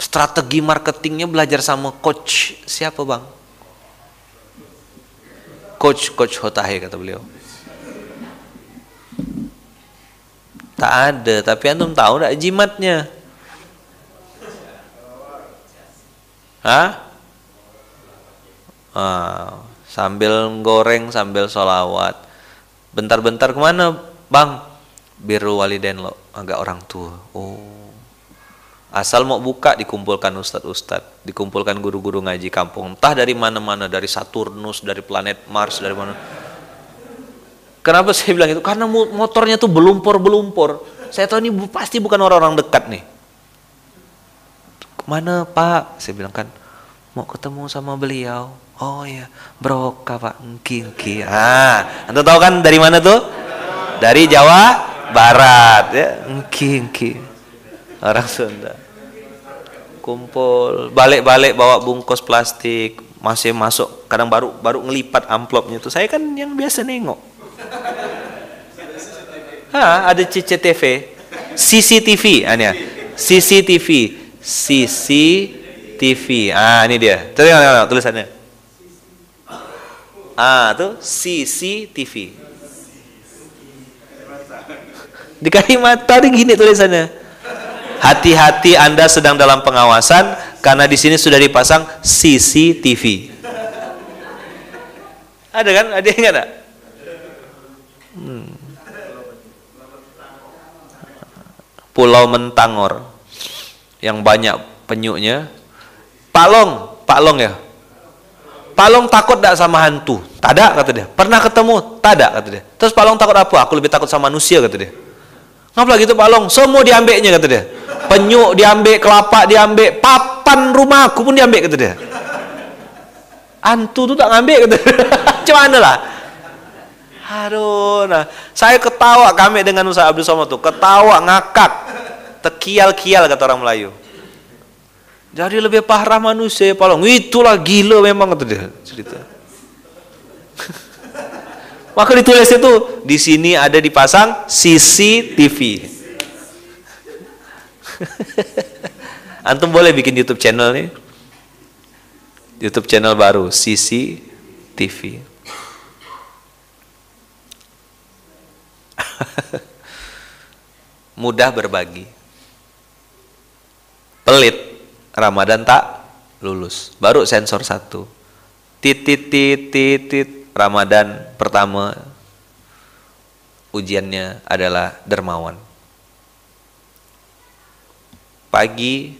Strategi marketingnya belajar sama coach siapa bang? coach coach Hotahe kata beliau tak ada tapi antum tahu tak jimatnya Hah? Ah, sambil goreng sambil solawat bentar-bentar ke mana bang biru waliden lo agak orang tua oh Asal mau buka dikumpulkan ustadz-ustadz, dikumpulkan guru-guru ngaji kampung, entah dari mana-mana, dari Saturnus, dari planet Mars, dari mana. Kenapa saya bilang itu? Karena motornya tuh belumpur-belumpur. Saya tahu ini pasti bukan orang-orang dekat nih. Mana Pak? Saya bilang kan, mau ketemu sama beliau. Oh ya, broka Pak, engki. Ah, anda tahu kan dari mana tuh? Dari Jawa Barat ya, engki. Orang Sunda kumpul balik-balik bawa bungkus plastik masih masuk kadang baru baru ngelipat amplopnya itu saya kan yang biasa nengok ha, ada CCTV CCTV ania CCTV CCTV ah ini dia tengok tulisannya ah tuh CCTV di nih gini tulisannya Hati-hati Anda sedang dalam pengawasan karena di sini sudah dipasang CCTV. Ada kan? Ada yang ada? Hmm. Pulau Mentangor yang banyak penyuknya. Palong, Palong ya. Palong takut tidak sama hantu? Tada kata dia. Pernah ketemu? Tada kata dia. Terus Palong takut apa? Aku lebih takut sama manusia kata dia. Ngapa gitu Palong? Semua diambilnya kata dia penyuk diambil, kelapa diambil, papan rumahku pun diambil kata dia. Antu tu tak ngambil kata dia. *laughs* Mana lah? Aduh, nah, saya ketawa kami dengan Ustaz Abdul Somad tu, ketawa ngakak, tekial-kial kata orang Melayu. Jadi lebih parah manusia palong. Itulah gila memang kata dia cerita. *laughs* Maka ditulis itu di sini ada dipasang CCTV. *laughs* Antum boleh bikin YouTube channel nih. YouTube channel baru, CC TV. *laughs* Mudah berbagi. Pelit, Ramadan tak lulus. Baru sensor satu. Titit titit tit. Ramadan pertama ujiannya adalah dermawan. Pagi,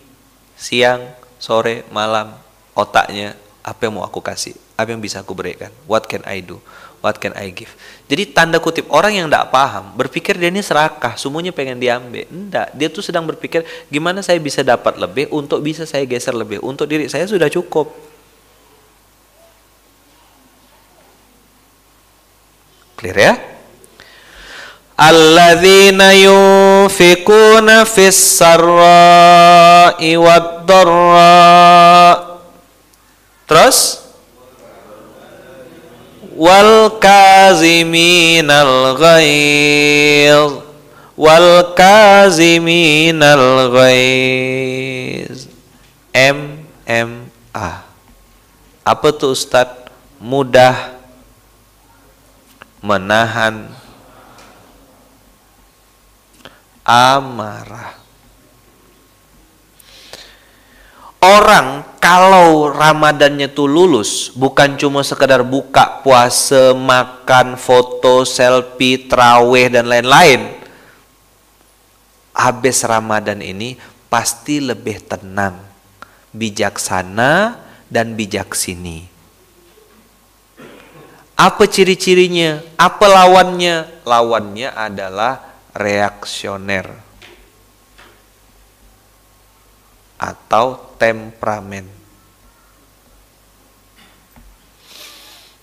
siang, sore, malam, otaknya apa yang mau aku kasih, apa yang bisa aku berikan, what can I do, what can I give? Jadi tanda kutip orang yang tidak paham berpikir dia ini serakah, semuanya pengen diambil. Tidak, dia tuh sedang berpikir gimana saya bisa dapat lebih untuk bisa saya geser lebih. Untuk diri saya sudah cukup. Clear ya? Alladzina yunfikuna fis sarra'i wad Terus? wal kaziminal ghayz wal kaziminal ghayz M M A. Apa tuh ustad mudah menahan amarah. Orang kalau Ramadannya tuh lulus, bukan cuma sekedar buka puasa, makan, foto, selfie, traweh dan lain-lain. Habis Ramadan ini pasti lebih tenang, bijaksana dan bijak sini. Apa ciri-cirinya? Apa lawannya? Lawannya adalah reaksioner atau temperamen.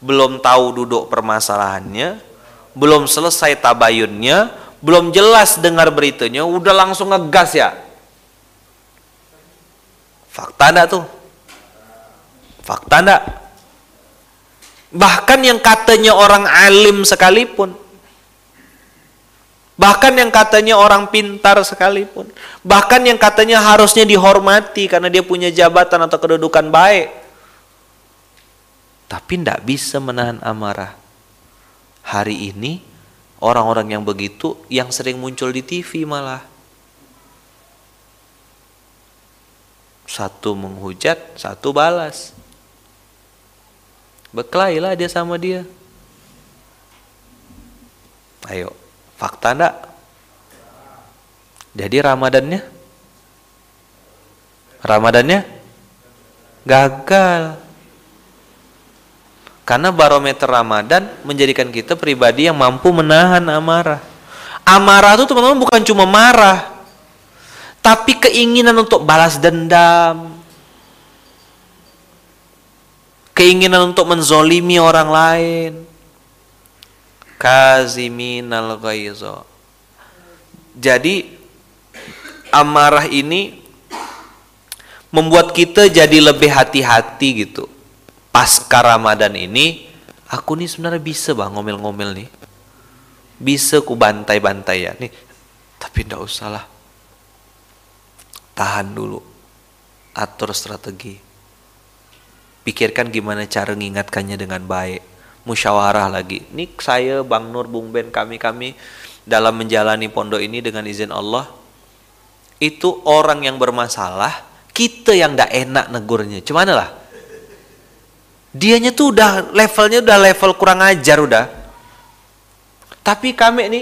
Belum tahu duduk permasalahannya, belum selesai tabayunnya, belum jelas dengar beritanya, udah langsung ngegas ya. Fakta enggak tuh? Fakta enggak? Bahkan yang katanya orang alim sekalipun. Bahkan yang katanya orang pintar sekalipun. Bahkan yang katanya harusnya dihormati karena dia punya jabatan atau kedudukan baik. Tapi tidak bisa menahan amarah. Hari ini orang-orang yang begitu yang sering muncul di TV malah. Satu menghujat, satu balas. Berkelailah dia sama dia. Ayo, fakta ndak? Jadi Ramadannya? Ramadannya gagal. Karena barometer Ramadan menjadikan kita pribadi yang mampu menahan amarah. Amarah itu teman-teman bukan cuma marah, tapi keinginan untuk balas dendam, keinginan untuk menzolimi orang lain kaziminal ghaizo jadi amarah ini membuat kita jadi lebih hati-hati gitu. Pasca Ramadan ini aku nih sebenarnya bisa bang ngomel-ngomel nih. Bisa ku bantai-bantai ya. Nih tapi ndak usah lah. Tahan dulu. Atur strategi. Pikirkan gimana cara mengingatkannya dengan baik musyawarah lagi. Ini saya Bang Nur Bung Ben kami-kami dalam menjalani pondok ini dengan izin Allah itu orang yang bermasalah kita yang tidak enak negurnya. Cuman lah dianya tuh udah levelnya udah level kurang ajar udah. Tapi kami ini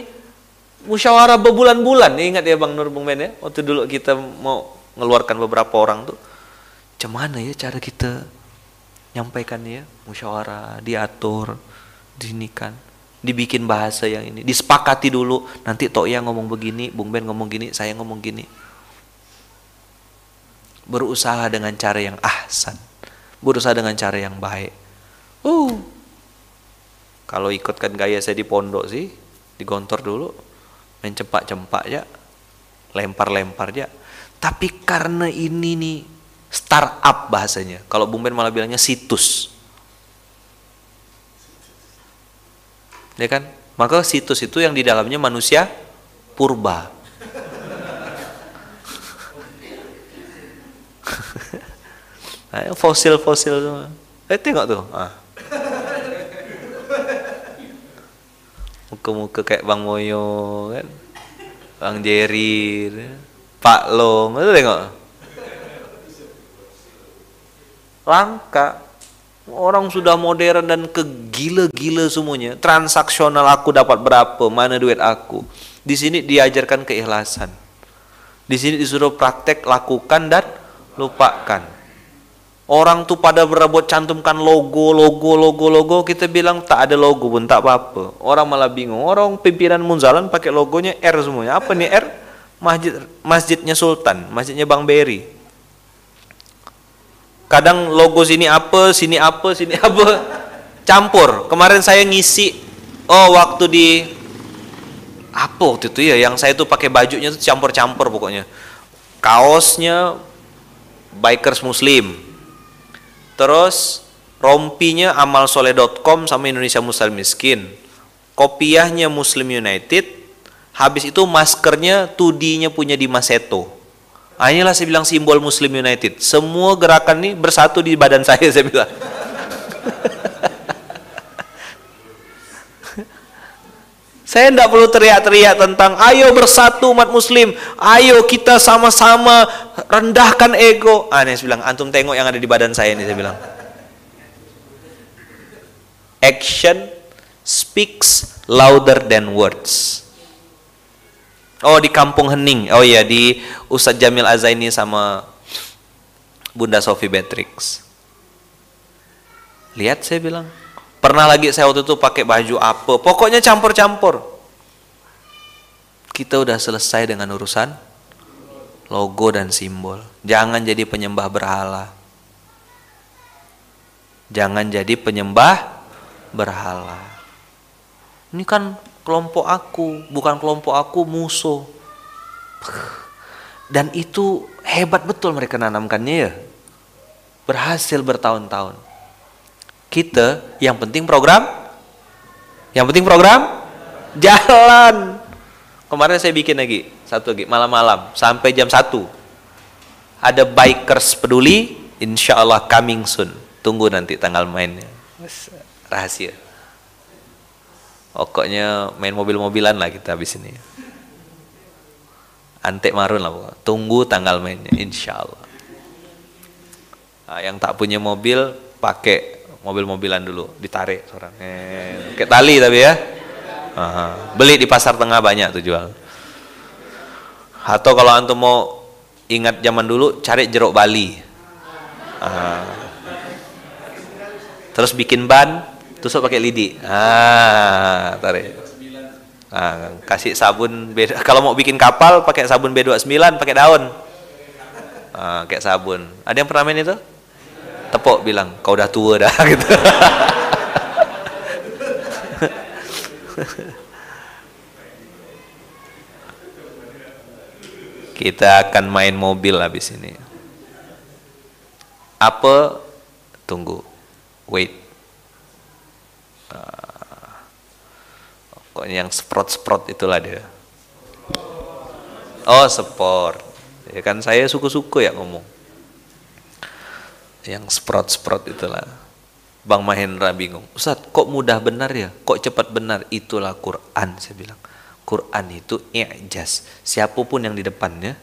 musyawarah berbulan-bulan. Ingat ya Bang Nur Bung Ben ya? Waktu dulu kita mau ngeluarkan beberapa orang tuh. Cuman ya cara kita nyampaikannya musyawarah diatur dinikan dibikin bahasa yang ini disepakati dulu nanti Tok yang ngomong begini Bung Ben ngomong gini saya ngomong gini berusaha dengan cara yang ahsan berusaha dengan cara yang baik uh kalau ikutkan gaya saya di pondok sih digontor dulu main cempak-cempak ya lempar-lempar ya tapi karena ini nih startup bahasanya. Kalau Bung Ben malah bilangnya situs. Ya kan? Maka situs itu yang di dalamnya manusia purba. *laughs* fosil-fosil semua. Eh tengok tuh. Ah. Muka-muka kayak Bang Moyo kan. Bang Jerry, Pak Long, itu tengok langka orang sudah modern dan kegila-gila semuanya. Transaksional aku dapat berapa? Mana duit aku? Di sini diajarkan keikhlasan. Di sini disuruh praktek lakukan dan lupakan. Orang tuh pada berebut cantumkan logo logo logo logo. Kita bilang tak ada logo pun tak apa-apa. Orang malah bingung. Orang pimpinan munzalan pakai logonya R semuanya. Apa nih R? Masjid masjidnya Sultan masjidnya Bang Beri kadang logo sini apa sini apa sini *laughs* apa. Campur. Kemarin saya ngisi oh waktu di apa waktu itu ya yang saya tuh pakai bajunya tuh campur-campur pokoknya. Kaosnya bikers muslim. Terus rompinya amalsoleh.com sama Indonesia Muslim Miskin. Kopiahnya Muslim United. Habis itu maskernya tudinya punya di Maseto inilah saya bilang simbol Muslim United. Semua gerakan ini bersatu di badan saya, *laughs* saya bilang. saya tidak perlu teriak-teriak tentang ayo bersatu umat muslim, ayo kita sama-sama rendahkan ego. Ah, saya bilang, antum tengok yang ada di badan saya ini, saya bilang. Action speaks louder than words. Oh di Kampung Hening. Oh iya di Ustadz Jamil Azaini sama Bunda Sophie Beatrix. Lihat saya bilang, Pernah lagi saya waktu itu pakai baju apa, pokoknya campur-campur. Kita udah selesai dengan urusan logo dan simbol. Jangan jadi penyembah berhala. Jangan jadi penyembah berhala. Ini kan kelompok aku, bukan kelompok aku musuh. Dan itu hebat betul mereka nanamkannya ya. Berhasil bertahun-tahun. Kita yang penting program, yang penting program jalan. Kemarin saya bikin lagi satu lagi malam-malam sampai jam 1 ada bikers peduli insya Allah coming soon tunggu nanti tanggal mainnya rahasia pokoknya main mobil-mobilan lah kita habis ini. Antek marun lah pokoknya. tunggu tanggal mainnya insya Allah nah, yang tak punya mobil pakai mobil-mobilan dulu. Ditarik seorang. Eh, tali tapi ya. Aha. beli di pasar tengah banyak tuh jual. Atau kalau antum mau ingat zaman dulu cari jeruk Bali. Aha. terus bikin ban tusuk pakai lidi ah tarik Nah, kasih sabun beda. *laughs* Kalau mau bikin kapal pakai sabun B29 pakai daun. Nah, kayak sabun. Ada yang pernah main itu? Tepuk bilang, kau udah tua dah *laughs* gitu. *laughs* Kita akan main mobil habis ini. Apa? Tunggu. Wait. Uh, pokoknya yang sprot-sprot itulah dia. Oh, sport. Ya kan saya suku-suku ya ngomong. Yang sprot-sprot itulah. Bang Mahendra bingung. Ustaz, kok mudah benar ya? Kok cepat benar? Itulah Quran, saya bilang. Quran itu i'jaz. Siapa pun yang di depannya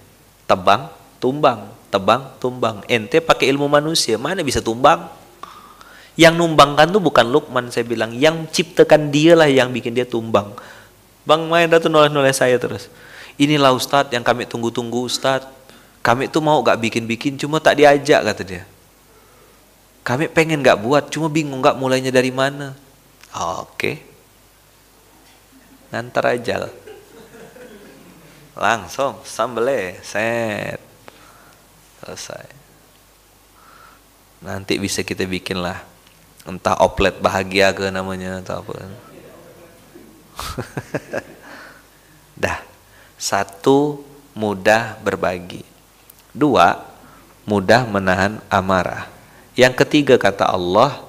tebang, tumbang, tebang, tumbang. Ente pakai ilmu manusia, mana bisa tumbang? Yang numbangkan tuh bukan Lukman saya bilang, yang ciptakan dialah yang bikin dia tumbang. Bang Mahendra tuh nulis-nulis saya terus. Inilah Ustadz yang kami tunggu-tunggu Ustadz. Kami tuh mau gak bikin-bikin, cuma tak diajak kata dia. Kami pengen gak buat, cuma bingung gak mulainya dari mana. Oke. Okay ngantar aja langsung sambele set selesai nanti bisa kita bikin lah entah oplet bahagia ke namanya atau apa. *laughs* Dah. Satu mudah berbagi. Dua mudah menahan amarah. Yang ketiga kata Allah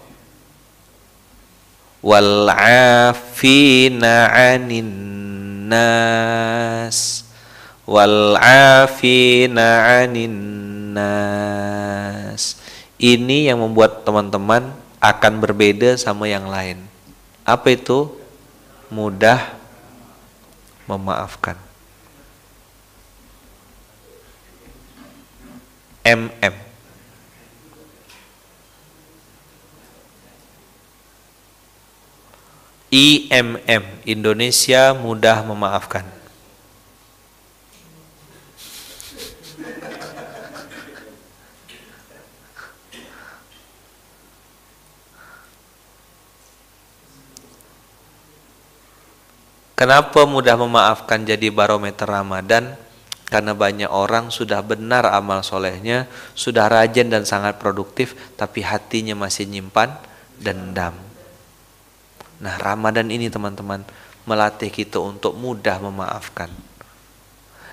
wal afina 'anin nas. Wal afina 'anin nas. Ini yang membuat teman-teman akan berbeda sama yang lain. Apa itu? Mudah memaafkan. MM IMM Indonesia mudah memaafkan Kenapa mudah memaafkan jadi barometer Ramadan? Karena banyak orang sudah benar amal solehnya, sudah rajin dan sangat produktif, tapi hatinya masih nyimpan dendam. Nah, Ramadan ini teman-teman melatih kita untuk mudah memaafkan.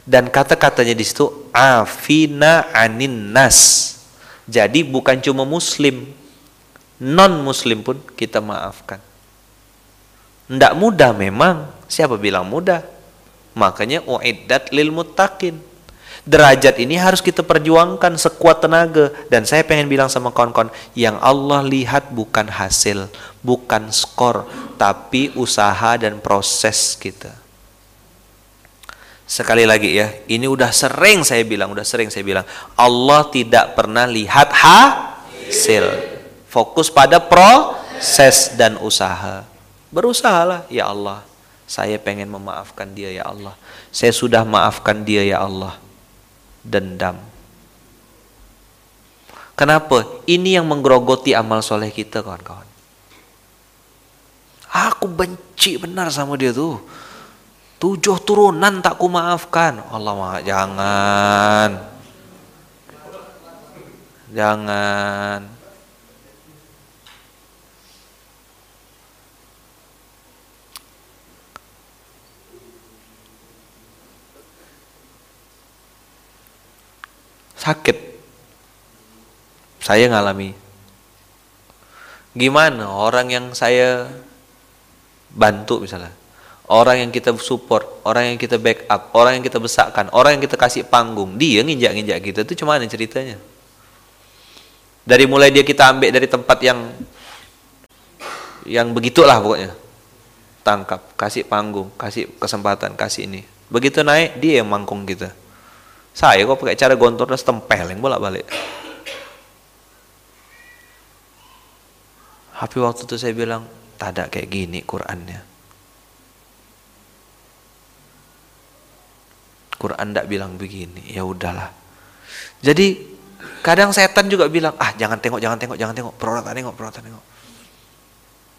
Dan kata-katanya di situ afina anin nas. Jadi bukan cuma muslim, non muslim pun kita maafkan. Tidak mudah memang. Siapa bilang mudah? Makanya uiddat lil muttaqin. Derajat ini harus kita perjuangkan sekuat tenaga. Dan saya pengen bilang sama kawan-kawan yang Allah lihat bukan hasil bukan skor tapi usaha dan proses kita. Sekali lagi ya ini udah sering saya bilang udah sering saya bilang. Allah tidak pernah lihat hasil. Fokus pada proses dan usaha berusahalah ya Allah saya pengen memaafkan dia ya Allah saya sudah maafkan dia ya Allah dendam. Kenapa? Ini yang menggerogoti amal soleh kita kawan-kawan. Aku benci benar sama dia tuh. Tujuh turunan tak ku maafkan. Allah maaf jangan. Jangan. Sakit. Saya ngalami. Gimana orang yang saya bantu misalnya orang yang kita support, orang yang kita backup, orang yang kita besarkan, orang yang kita kasih panggung, dia nginjak-nginjak kita itu cuma ceritanya. Dari mulai dia kita ambil dari tempat yang yang begitulah pokoknya. Tangkap, kasih panggung, kasih kesempatan, kasih ini. Begitu naik, dia yang mangkung kita. Saya kok pakai cara gontor dan setempel yang bolak-balik. Tapi waktu itu saya bilang, tak ada kayak gini Qurannya. Quran tidak bilang begini, ya udahlah. Jadi kadang setan juga bilang, ah jangan tengok, jangan tengok, jangan tengok, perawatan tengok, perawatan tengok.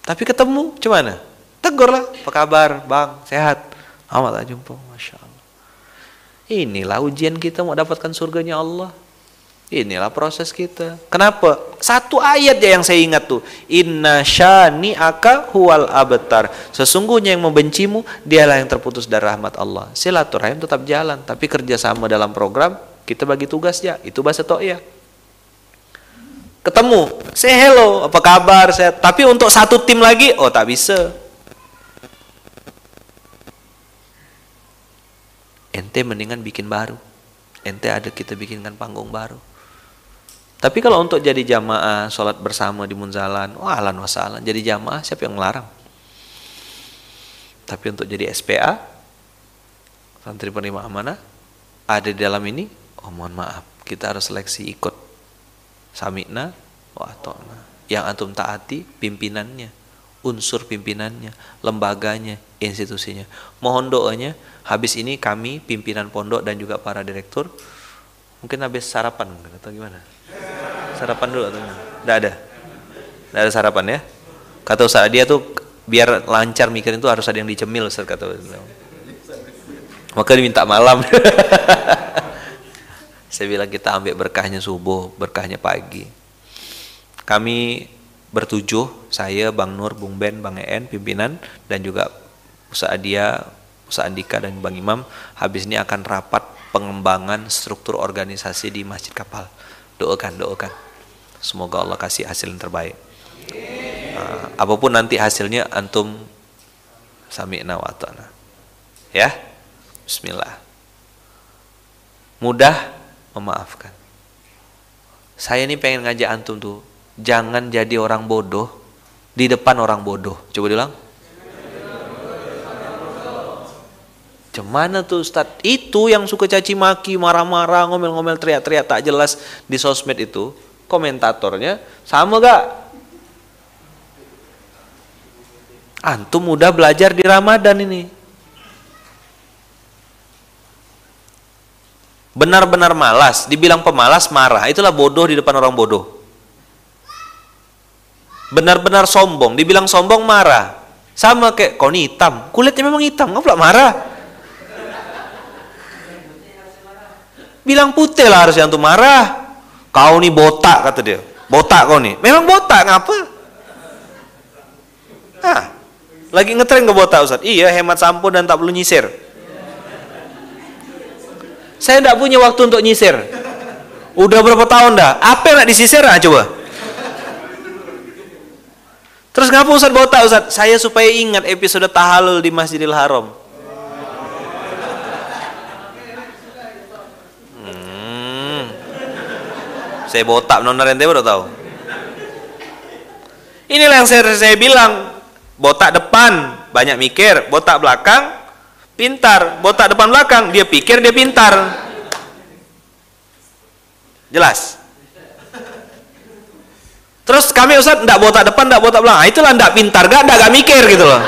Tapi ketemu, cuman Tegur lah, apa kabar, bang, sehat? Amat tak jumpa, masya Allah. Inilah ujian kita mau dapatkan surganya Allah. Inilah proses kita. Kenapa? Satu ayat ya yang saya ingat tuh. Inna syani aka huwal abtar. Sesungguhnya yang membencimu, dialah yang terputus dari rahmat Allah. Silaturahim tetap jalan, tapi kerjasama dalam program kita bagi tugas ya. Itu bahasa ya. Ketemu, say hello, apa kabar? Saya, tapi untuk satu tim lagi, oh tak bisa. Ente mendingan bikin baru. Ente ada kita bikinkan panggung baru. Tapi kalau untuk jadi jamaah, sholat bersama di Munzalan, wah alan wasalan. Jadi jamaah, siapa yang melarang? Tapi untuk jadi SPA, santri penerima amanah, ada di dalam ini, oh mohon maaf, kita harus seleksi ikut. Samikna, wa atona. Yang antum taati, pimpinannya, unsur pimpinannya, lembaganya, institusinya. Mohon doanya, habis ini kami, pimpinan pondok dan juga para direktur, mungkin habis sarapan, atau gimana? Sarapan dulu atau Tidak ada. Tidak ada sarapan ya. Kata Ustaz dia tuh biar lancar mikirin tuh harus ada yang dicemil Ustaz kata Maka diminta malam. *laughs* Saya bilang kita ambil berkahnya subuh, berkahnya pagi. Kami bertujuh, saya, Bang Nur, Bung Ben, Bang En, pimpinan, dan juga Ustaz Adia, Ustaz Andika, dan Bang Imam, habis ini akan rapat pengembangan struktur organisasi di Masjid Kapal. Doakan, doakan. Semoga Allah kasih hasil yang terbaik. Uh, apa pun nanti hasilnya antum sami'na wa ta'na. Ya. Bismillah. Mudah memaafkan. Saya ini pengen ngajak antum tuh, jangan jadi orang bodoh di depan orang bodoh. Coba diulang. Cemana tuh Ustaz? Itu yang suka caci maki, marah-marah, ngomel-ngomel, teriak-teriak tak jelas di sosmed itu, komentatornya sama gak? Antum udah belajar di Ramadan ini. Benar-benar malas, dibilang pemalas marah, itulah bodoh di depan orang bodoh. Benar-benar sombong, dibilang sombong marah. Sama kayak kau ini hitam, kulitnya memang hitam, nggak marah. Bilang putih lah harus yang tuh marah. Kau nih botak kata dia. Botak kau nih. Memang botak ngapa? Ah, lagi ngetren ke botak Ustaz. Iya, hemat sampo dan tak perlu nyisir. Saya tidak punya waktu untuk nyisir. Udah berapa tahun dah? Apa yang nak disisir ah coba? Terus ngapa Ustaz botak Ustaz? Saya supaya ingat episode tahalul di Masjidil Haram. Saya botak nona rente udah tahu. Inilah yang saya, saya bilang, botak depan banyak mikir, botak belakang pintar, botak depan belakang dia pikir dia pintar. Jelas. Terus kami Ustaz ndak botak depan, ndak botak belakang. Nah, itulah ndak pintar, gak ndak gak mikir gitu loh.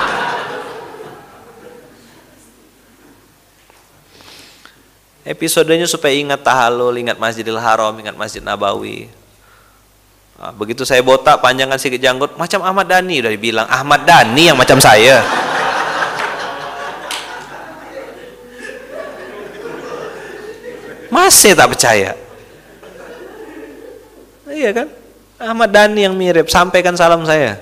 Episodenya supaya ingat tahalul, ingat Masjidil Haram, ingat Masjid Nabawi. Nah, begitu saya botak, panjangkan sedikit janggut, macam Ahmad Dhani udah dibilang Ahmad Dhani yang macam saya. Masih tak percaya. Iya kan? Ahmad Dhani yang mirip, sampaikan salam saya.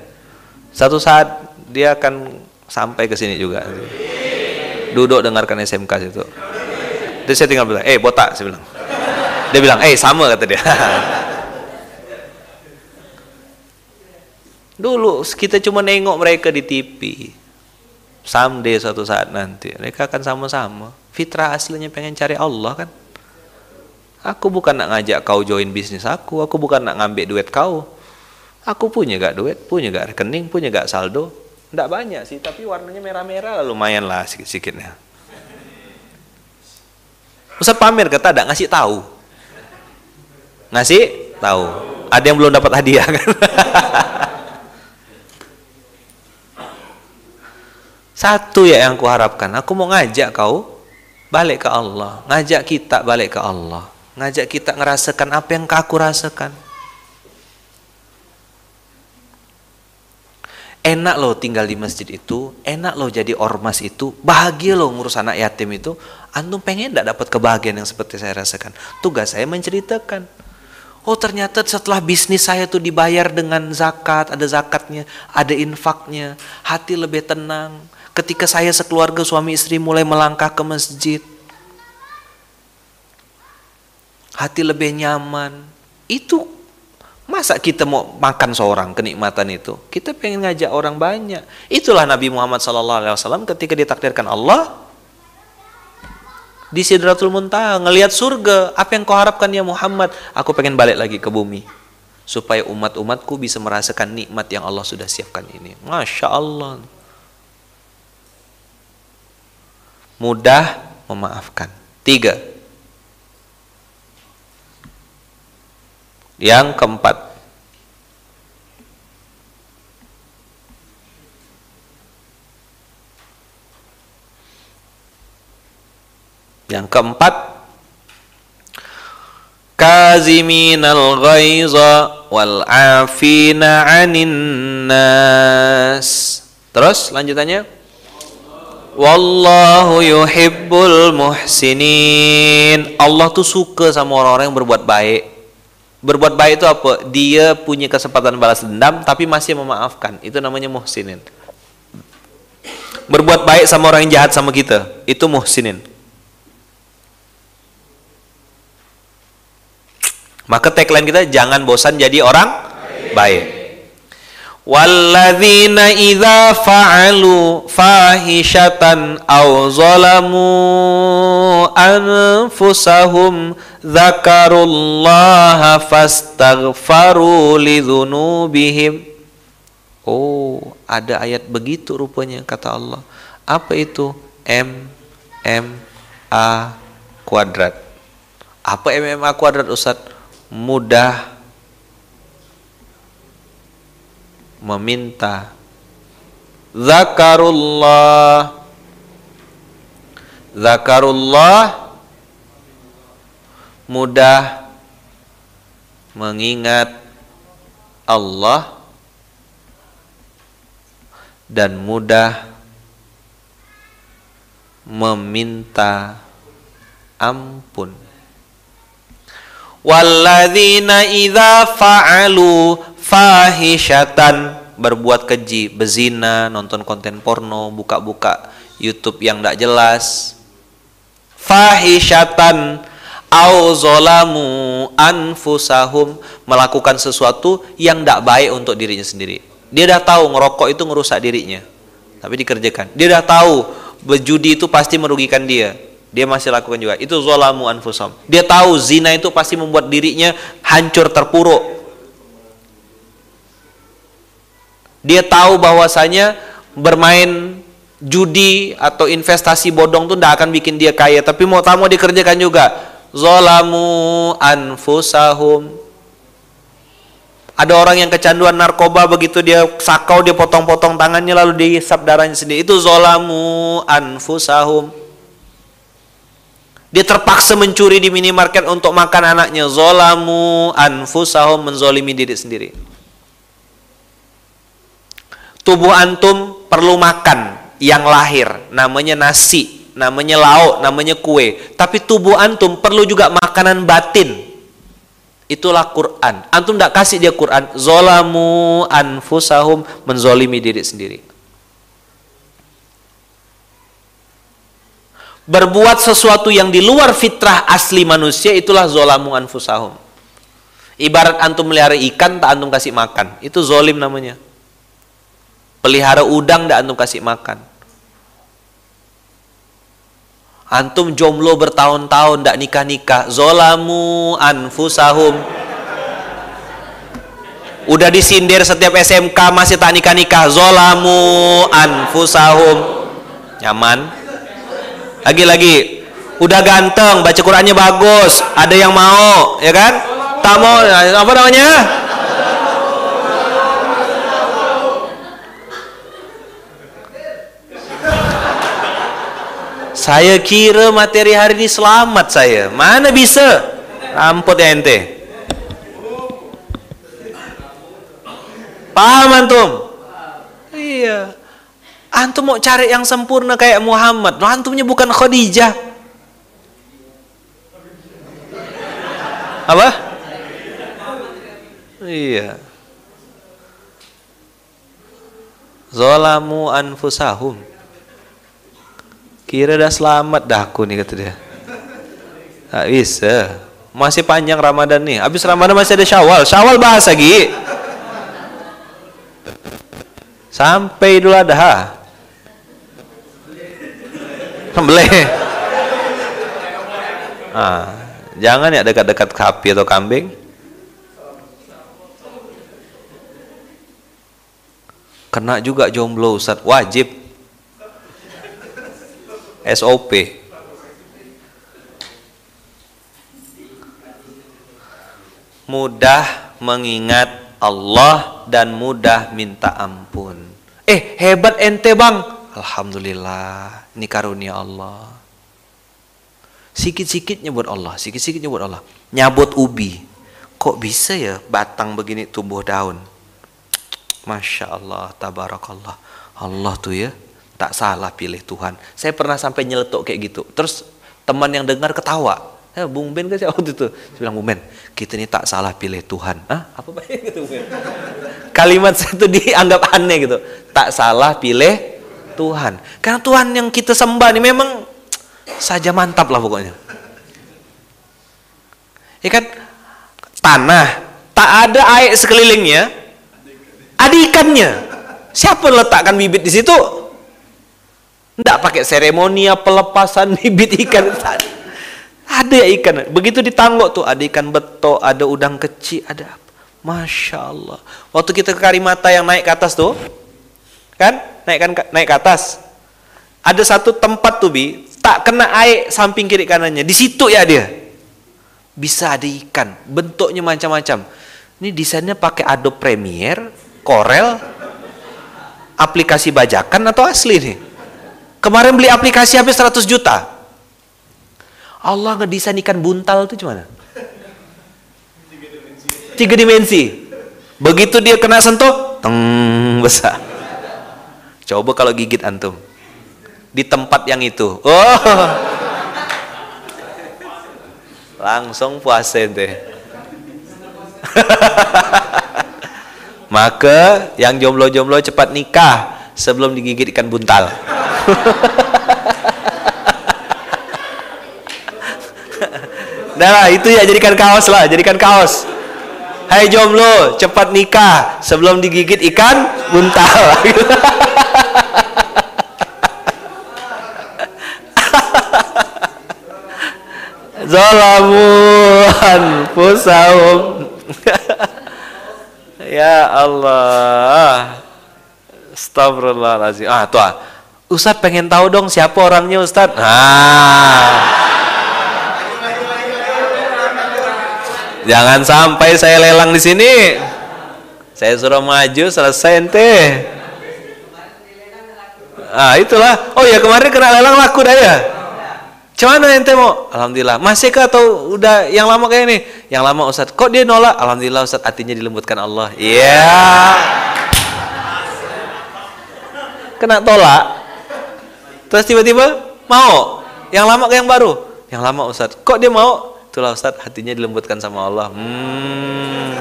Satu saat dia akan sampai ke sini juga. Duduk dengarkan SMK situ. Terus saya tinggal bilang, eh botak, saya bilang. Dia bilang, eh sama kata dia. *laughs* Dulu kita cuma nengok mereka di TV. Someday suatu saat nanti mereka akan sama-sama. Fitrah aslinya pengen cari Allah kan. Aku bukan nak ngajak kau join bisnis aku, aku bukan nak ngambil duit kau. Aku punya gak duit, punya gak rekening, punya gak saldo. Tidak banyak sih, tapi warnanya merah-merah lumayan lah sedikit-sedikitnya. Ustaz pamer kata ada ngasih tahu. Ngasih tahu. Ada yang belum dapat hadiah kan? *laughs* Satu ya yang kuharapkan, aku mau ngajak kau balik ke Allah, ngajak kita balik ke Allah ngajak kita ngerasakan apa yang aku rasakan. Enak loh tinggal di masjid itu, enak loh jadi ormas itu, bahagia loh ngurus anak yatim itu. Antum pengen tidak dapat kebahagiaan yang seperti saya rasakan? Tugas saya menceritakan. Oh ternyata setelah bisnis saya tuh dibayar dengan zakat, ada zakatnya, ada infaknya, hati lebih tenang. Ketika saya sekeluarga suami istri mulai melangkah ke masjid, hati lebih nyaman. Itu masa kita mau makan seorang kenikmatan itu? Kita pengen ngajak orang banyak. Itulah Nabi Muhammad SAW ketika ditakdirkan Allah di Sidratul Muntaha ngelihat surga. Apa yang kau harapkan ya Muhammad? Aku pengen balik lagi ke bumi supaya umat-umatku bisa merasakan nikmat yang Allah sudah siapkan ini. Masya Allah. Mudah memaafkan. Tiga, Yang keempat, Yang keempat, kaziminal ghaiza wal afina 'anin nas. Terus lanjutannya Wallahu yuhibbul muhsinin. Allah tuh suka sama orang-orang yang berbuat baik. Berbuat baik itu apa? Dia punya kesempatan balas dendam tapi masih memaafkan. Itu namanya muhsinin. Berbuat baik sama orang yang jahat sama kita, itu muhsinin. Maka tagline kita jangan bosan jadi orang baik. Walladzina idza fa'alu fahishatan aw zalamu anfusahum Zakarullaha fastaghfaru lidzunubihim. Oh, ada ayat begitu rupanya kata Allah. Apa itu? M M A kuadrat. Apa M M A kuadrat Ustaz? Mudah meminta Zakarullah Zakarullah mudah mengingat Allah dan mudah meminta ampun. Walladzina idza fa'alu fahishatan berbuat keji, bezina, nonton konten porno, buka-buka YouTube yang tidak jelas. Fahishatan au zolamu anfusahum melakukan sesuatu yang tidak baik untuk dirinya sendiri. Dia dah tahu ngerokok itu ngerusak dirinya, tapi dikerjakan. Dia dah tahu berjudi itu pasti merugikan dia, dia masih lakukan juga. Itu zolamu anfusahum. Dia tahu zina itu pasti membuat dirinya hancur terpuruk. Dia tahu bahwasanya bermain judi atau investasi bodong itu tidak akan bikin dia kaya, tapi mau tamu dikerjakan juga. Zalamu anfusahum. Ada orang yang kecanduan narkoba begitu dia sakau dia potong-potong tangannya lalu dihisap darahnya sendiri. Itu zolamu anfusahum. Dia terpaksa mencuri di minimarket untuk makan anaknya. Zolamu anfusahum menzolimi diri sendiri. Tubuh antum perlu makan yang lahir, namanya nasi, namanya lauk, namanya kue. Tapi tubuh antum perlu juga makanan batin. Itulah Quran. Antum tidak kasih dia Quran. Zolamu anfusahum menzolimi diri sendiri. berbuat sesuatu yang di luar fitrah asli manusia itulah zolamu anfusahum. Ibarat antum melihara ikan tak antum kasih makan, itu zolim namanya. Pelihara udang tak antum kasih makan. Antum jomblo bertahun-tahun tak nikah-nikah, zolamu anfusahum. Udah disindir setiap SMK masih tak nikah-nikah, zolamu anfusahum. Nyaman? lagi-lagi udah ganteng baca Qurannya bagus ada yang mau ya kan tak mau apa namanya saya kira materi hari ini selamat saya mana bisa ramput ya ente paham antum iya Antum mau cari yang sempurna kayak Muhammad. No, antumnya bukan Khadijah. Apa? Iya. Zolamu anfusahum. Kira dah selamat dah aku nih kata dia. Tak bisa. Masih panjang Ramadan nih. Habis Ramadan masih ada Syawal. Syawal bahas lagi. Sampai Idul Adha. Sembelih. Ah, jangan ya dekat-dekat sapi atau kambing. Kena juga jomblo Ustaz, wajib. SOP. Mudah mengingat Allah dan mudah minta ampun. Eh, hebat ente bang. Alhamdulillah, ini karunia Allah. Sikit-sikit nyebut Allah, sikit-sikit nyebut Allah. Nyabut ubi. Kok bisa ya batang begini tumbuh daun? Masya Allah, tabarakallah. Allah tuh ya, tak salah pilih Tuhan. Saya pernah sampai nyeletuk kayak gitu. Terus teman yang dengar ketawa. Eh, Bung Ben kan waktu itu. Saya bilang, Bung Ben, kita ini tak salah pilih Tuhan. Hah? Apa banyak gitu, Ben? Kalimat itu dianggap aneh gitu. Tak salah pilih Tuhan. Karena Tuhan yang kita sembah ini memang saja mantap lah pokoknya. Ya kan? Tanah, tak ada air sekelilingnya, ada ikannya. Siapa letakkan bibit di situ? Tidak pakai seremoni pelepasan *laughs* bibit ikan. Ada ya ikan. Begitu ditanggok tuh, ada ikan betok, ada udang kecil, ada apa? Masya Allah. Waktu kita ke Karimata yang naik ke atas tuh, kan? naik kan naik ke atas. Ada satu tempat tuh bi, tak kena air samping kiri kanannya. Di situ ya dia. Bisa ada ikan, bentuknya macam-macam. Ini desainnya pakai Adobe Premiere, Corel, aplikasi bajakan atau asli nih? Kemarin beli aplikasi habis 100 juta. Allah ngedesain ikan buntal itu gimana? Tiga dimensi. Begitu dia kena sentuh, teng besar. Coba kalau gigit antum di tempat yang itu. Oh. Langsung puasa ente. *laughs* Maka yang jomblo-jomblo cepat nikah sebelum digigit ikan buntal. nah, itu ya jadikan kaos lah, jadikan kaos. Hai jomblo, cepat nikah sebelum digigit ikan buntal. *laughs* Zalamu anfusahum. *laughs* ya Allah. Astagfirullahaladzim. Ah, tuh. Ah. Ustaz pengen tahu dong siapa orangnya Ustaz. Ah. Jangan sampai saya lelang di sini. Saya suruh maju selesai ente. Ah, itulah. Oh ya kemarin kena lelang laku dah ya. Cuman ente mau? Alhamdulillah. Masih kah atau udah yang lama kayak ini? Yang lama Ustaz. Kok dia nolak? Alhamdulillah Ustaz hatinya dilembutkan Allah. Iya. Yeah. Kena tolak. Terus tiba-tiba mau. Yang lama kayak yang baru? Yang lama Ustaz. Kok dia mau? Itulah Ustaz hatinya dilembutkan sama Allah. Hmm.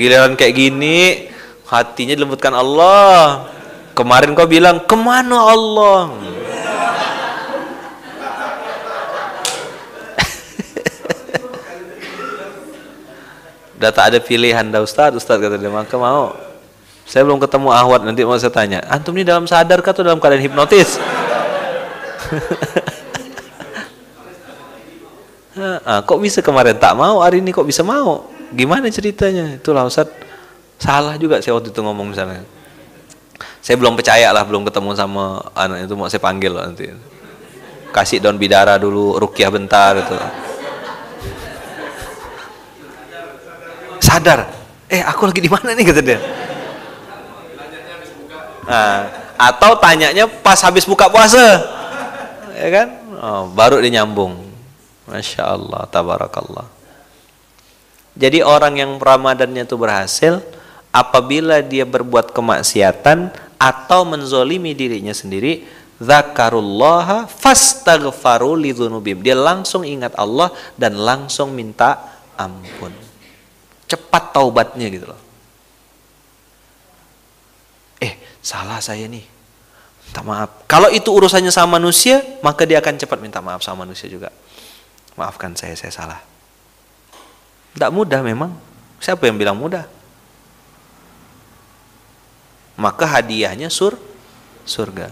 Giliran kayak gini hatinya dilembutkan Allah. Kemarin kau bilang ke mana Allah? *laughs* Udah tak ada pilihan dah Ustaz, Ustaz kata dia, maka mau. Saya belum ketemu Ahwat, nanti mau saya tanya. Antum ini dalam sadar atau dalam keadaan hipnotis? *laughs* ah, kok bisa kemarin tak mau, hari ini kok bisa mau? Gimana ceritanya? Itulah Ustaz. Salah juga saya waktu itu ngomong misalnya. Saya belum percaya lah, belum ketemu sama anak itu mau saya panggil loh nanti. Kasih daun bidara dulu, rukyah bentar itu. sadar eh aku lagi di mana nih kata dia nah, atau tanyanya pas habis buka puasa. Ya kan? Oh, baru dia nyambung masya Allah tabarakallah. Jadi orang yang ramadannya itu berhasil apabila dia berbuat kemaksiatan atau menzolimi dirinya sendiri zakarullaha fastaghfaru lidzunubim dia langsung ingat Allah dan langsung minta ampun. Cepat taubatnya gitu loh. Eh, salah saya nih. Minta maaf. Kalau itu urusannya sama manusia, maka dia akan cepat minta maaf sama manusia juga. Maafkan saya, saya salah. Tidak mudah memang. Siapa yang bilang mudah? Maka hadiahnya sur surga.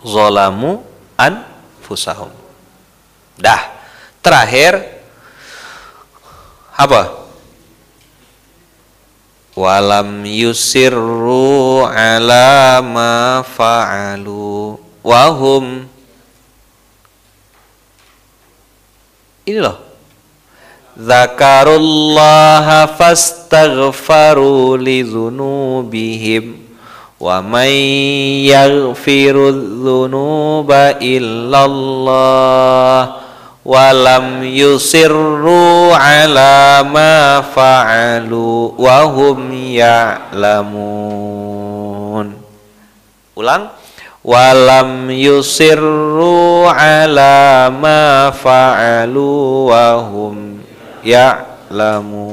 Zolamu an fusahum. Dah, Terakhir apa? Walam yusirru ala ma fa'alu. Wahum. Ini loh. Zakarullaha fastaghfaru li dhunubihim. Wa may yaghfiru dhunuba illallah walam yusirru ala ma fa'alu wa hum ya'lamun. Ulang. Walam yusirru ala ma fa'alu wa hum ya'lamun.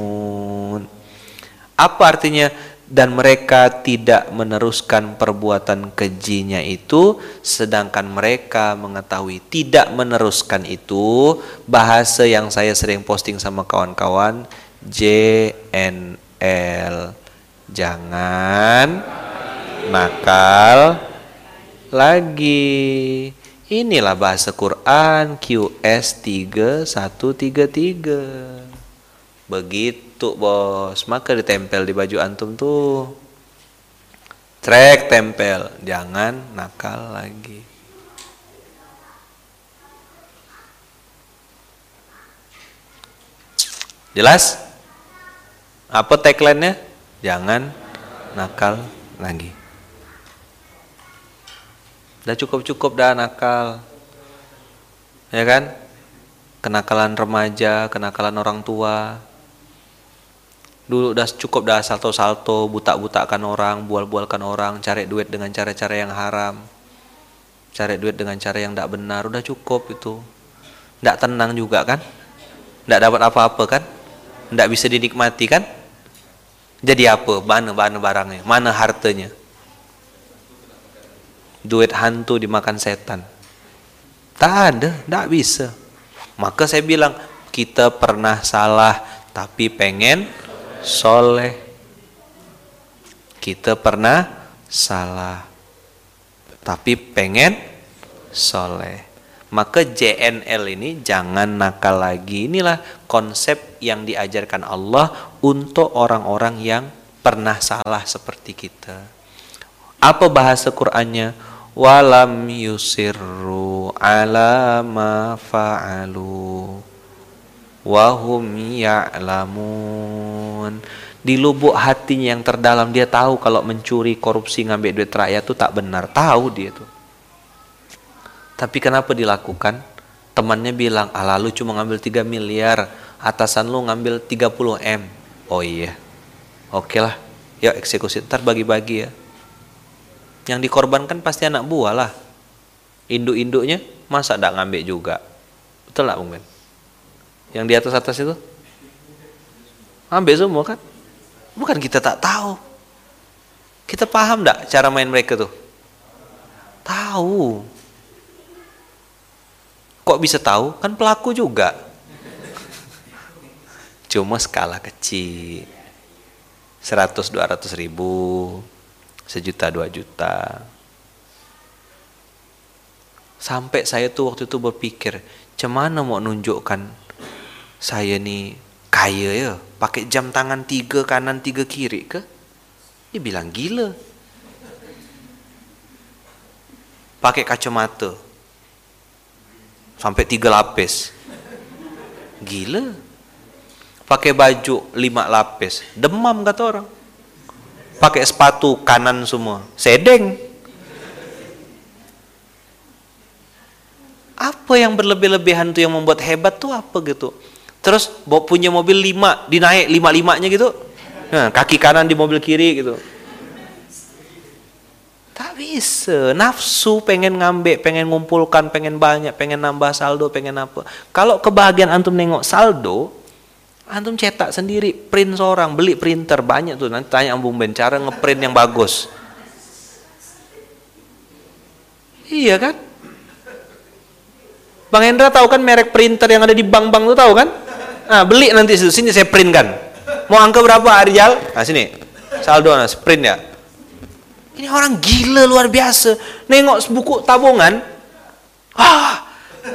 Apa artinya dan mereka tidak meneruskan perbuatan kejinya itu sedangkan mereka mengetahui tidak meneruskan itu. Bahasa yang saya sering posting sama kawan-kawan JNL jangan nakal lagi. Inilah bahasa Quran QS 3133 begitu tuh bos. Maka ditempel di baju antum tuh. Trek tempel. Jangan nakal lagi. Jelas? Apa tagline-nya? Jangan nakal lagi. Udah cukup-cukup dah nakal. Ya kan? Kenakalan remaja kenakalan orang tua dulu udah cukup dah salto-salto buta-butakan orang bual-bualkan orang cari duit dengan cara-cara yang haram. Cari duit dengan cara yang tidak benar udah cukup itu. Tidak tenang juga kan? Tidak dapat apa-apa kan? Tidak bisa dinikmati kan? Jadi apa? Mana mana barangnya? Mana hartanya? Duit hantu dimakan setan. Tak ada tidak bisa. Maka saya bilang kita pernah salah tapi pengen soleh. Kita pernah salah, tapi pengen soleh. Maka JNL ini jangan nakal lagi. Inilah konsep yang diajarkan Allah untuk orang-orang yang pernah salah seperti kita. Apa bahasa Qur'annya? Walam yusirru ala ma fa'alu wahum ya'lamun di lubuk hatinya yang terdalam dia tahu kalau mencuri korupsi ngambil duit rakyat itu tak benar tahu dia tuh Tapi kenapa dilakukan? Temannya bilang, ah lalu cuma ngambil 3 miliar, atasan lu ngambil 30 M. Oh iya, oke lah, ya eksekusi, ntar bagi-bagi ya. Yang dikorbankan pasti anak buah lah. Induk-induknya masa tidak ngambil juga. Betul lah Bung Ben? Yang di atas-atas itu? Ambil semua kan? Bukan kita tak tahu. Kita paham tidak cara main mereka tuh? Tahu. Kok bisa tahu? Kan pelaku juga. *laughs* Cuma skala kecil. 100 200 ribu, sejuta dua juta. Sampai saya tuh waktu itu berpikir, cemana mau nunjukkan saya nih kaya ya, pakai jam tangan tiga kanan tiga kiri ke? Dia bilang gila. Pakai kacamata. Sampai tiga lapis. Gila. Pakai baju lima lapis. Demam kata orang. Pakai sepatu kanan semua. Sedeng. Apa yang berlebih-lebihan tuh yang membuat hebat tuh apa gitu? Terus bawa punya mobil lima, dinaik lima-limanya gitu. Nah, kaki kanan di mobil kiri gitu. Tak bisa. Nafsu pengen ngambil, pengen ngumpulkan, pengen banyak, pengen nambah saldo, pengen apa. Kalau kebahagiaan antum nengok saldo, antum cetak sendiri, print seorang, beli printer banyak tuh. Nanti tanya Bung Ben cara ngeprint yang bagus. Iya kan? Bang Hendra tahu kan merek printer yang ada di bank-bank tuh tahu kan? Nah, beli nanti sini saya print kan. Mau angka berapa Arjal? Nah sini. Saldo nah sprint ya. Ini orang gila luar biasa. Nengok buku tabungan. Ah,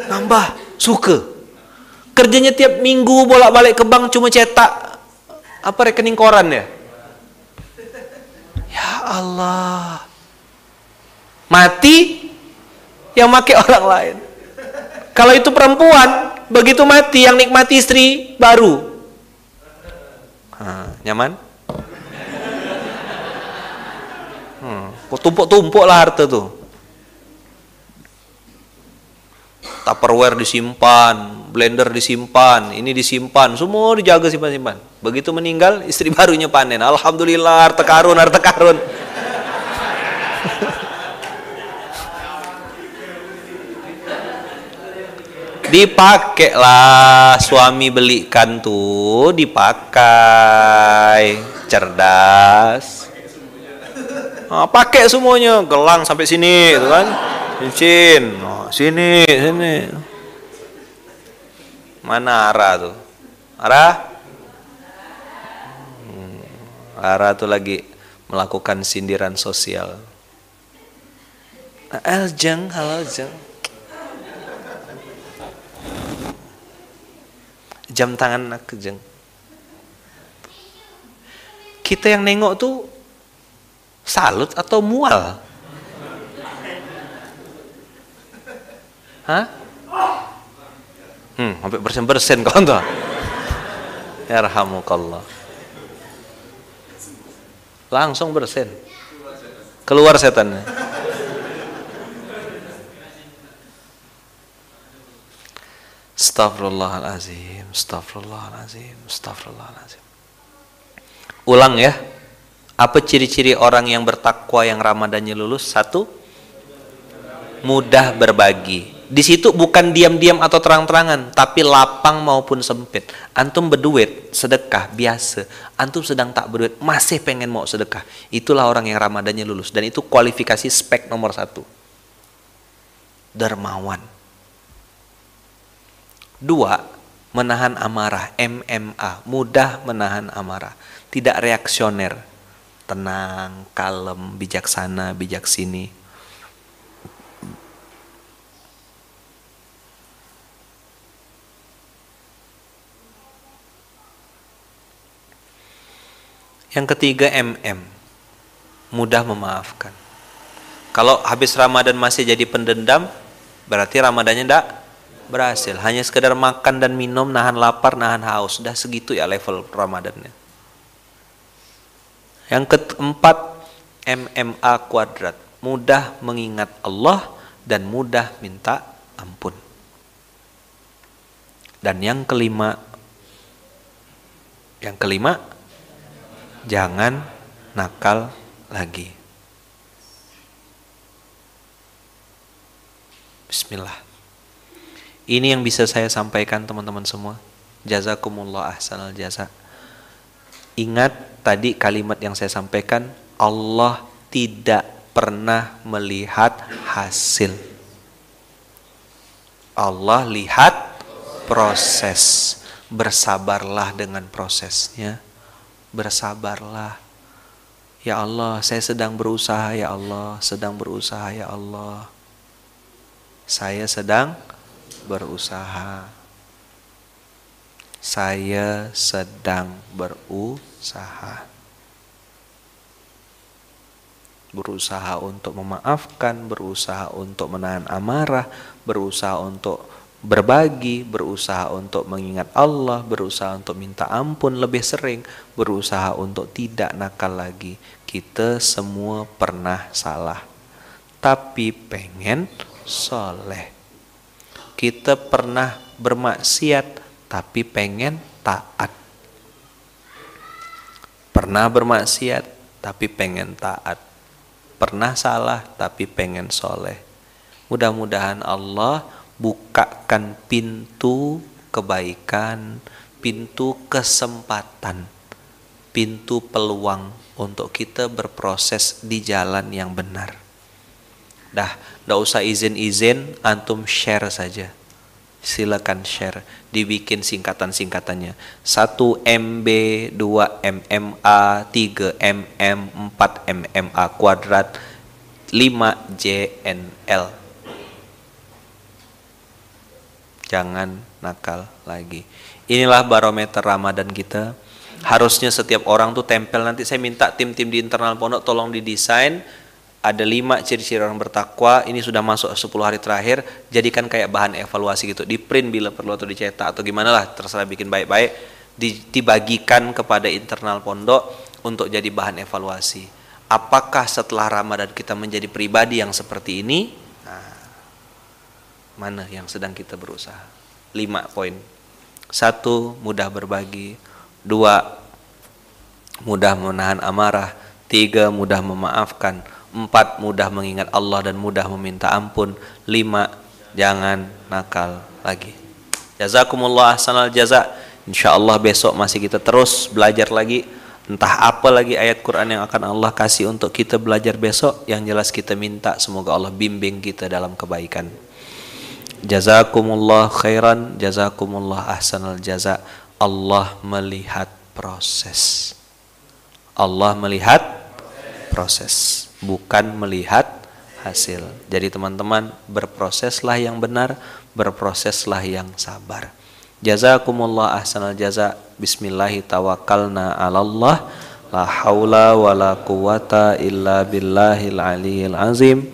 nambah suka. Kerjanya tiap minggu bolak-balik ke bank cuma cetak apa rekening koran ya. Ya Allah. Mati yang make *laughs* orang lain. Kalau itu perempuan, begitu mati yang nikmati istri baru. Ha, nyaman? Hmm, tumpuk-tumpuk lah harta tuh. Tupperware disimpan, blender disimpan, ini disimpan, semua dijaga simpan-simpan. Begitu meninggal, istri *laughs* barunya panen. Alhamdulillah, harta karun, harta karun. Dipakai lah suami belikan tuh dipakai. Cerdas. Nah, pakai semuanya. Gelang sampai sini itu kan? Cincin. Oh, sini sini. Mana arah tuh? Arah hmm, arah tuh lagi melakukan sindiran sosial. Aljeng, halo Jeng. Jam tangan nak kejeng kita yang nengok tuh salut atau mual? Hah? Hmm sampai bersen-bersen kawan tuh ya rahamukallah langsung bersen. Keluar setannya Astagfirullahalazim, astagfirullahalazim, astagfirullahalazim. Ulang ya. Apa ciri-ciri orang yang bertakwa yang Ramadannya lulus? Satu, mudah berbagi. Di situ bukan diam-diam atau terang-terangan, tapi lapang maupun sempit. Antum berduit, sedekah biasa. Antum sedang tak berduit, masih pengen mau sedekah. Itulah orang yang Ramadannya lulus. Dan itu kualifikasi spek nomor satu. Dermawan Dua, menahan amarah, MMA, mudah menahan amarah, tidak reaksioner, tenang, kalem, bijaksana, bijak sini. Yang ketiga MM, mudah memaafkan. Kalau habis Ramadan masih jadi pendendam, berarti Ramadannya tidak berhasil hanya sekedar makan dan minum nahan lapar nahan haus sudah segitu ya level Ramadannya yang keempat MMA kuadrat mudah mengingat Allah dan mudah minta ampun. Dan yang kelima, yang kelima, jangan nakal lagi. Bismillah. Ini yang bisa saya sampaikan teman-teman semua. Jazakumullah ahsanal jaza. Ingat tadi kalimat yang saya sampaikan, Allah tidak pernah melihat hasil. Allah lihat proses. Bersabarlah dengan prosesnya. Bersabarlah. Ya Allah, saya sedang berusaha ya Allah, sedang berusaha ya Allah. Saya sedang berusaha. Saya sedang berusaha. Berusaha untuk memaafkan, berusaha untuk menahan amarah, berusaha untuk berbagi, berusaha untuk mengingat Allah, berusaha untuk minta ampun lebih sering, berusaha untuk tidak nakal lagi. Kita semua pernah salah, tapi pengen soleh. Kita pernah bermaksiat, tapi pengen taat. Pernah bermaksiat, tapi pengen taat. Pernah salah, tapi pengen soleh. Mudah-mudahan Allah bukakan pintu kebaikan, pintu kesempatan, pintu peluang untuk kita berproses di jalan yang benar. Dah, tidak usah izin-izin, antum share saja. Silakan share, dibikin singkatan-singkatannya. 1 MB, 2 MMA, 3 MM, 4 MMA kuadrat, 5 JNL jangan nakal lagi. Inilah barometer Ramadan kita. Harusnya setiap orang tuh tempel nanti saya minta tim-tim di internal pondok tolong didesain ada lima ciri-ciri orang bertakwa ini sudah masuk 10 hari terakhir jadikan kayak bahan evaluasi gitu di print bila perlu atau dicetak atau gimana lah terserah bikin baik-baik dibagikan kepada internal pondok untuk jadi bahan evaluasi apakah setelah Ramadan kita menjadi pribadi yang seperti ini mana yang sedang kita berusaha. Lima poin. Satu, mudah berbagi. Dua, mudah menahan amarah. Tiga, mudah memaafkan. Empat, mudah mengingat Allah dan mudah meminta ampun. Lima, jangan nakal lagi. Jazakumullah ahsanal jaza. Insyaallah besok masih kita terus belajar lagi entah apa lagi ayat Quran yang akan Allah kasih untuk kita belajar besok yang jelas kita minta semoga Allah bimbing kita dalam kebaikan Jazakumullah khairan, jazakumullah ahsanal jaza. Allah melihat proses. Allah melihat proses, bukan melihat hasil. Jadi teman-teman, berproseslah yang benar, berproseslah yang sabar. Jazakumullah ahsanal jaza. Bismillahi tawakkalna 'alallah. La haula wala quwata illa billahil aliyil azim.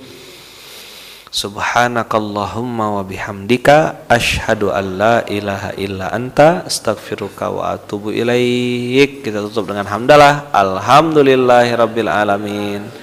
Subhanakallahumma wa bihamdika asyhadu an la ilaha illa anta astaghfiruka wa atubu ilaik. Kita tutup dengan hamdalah. Alhamdulillahirabbil alamin.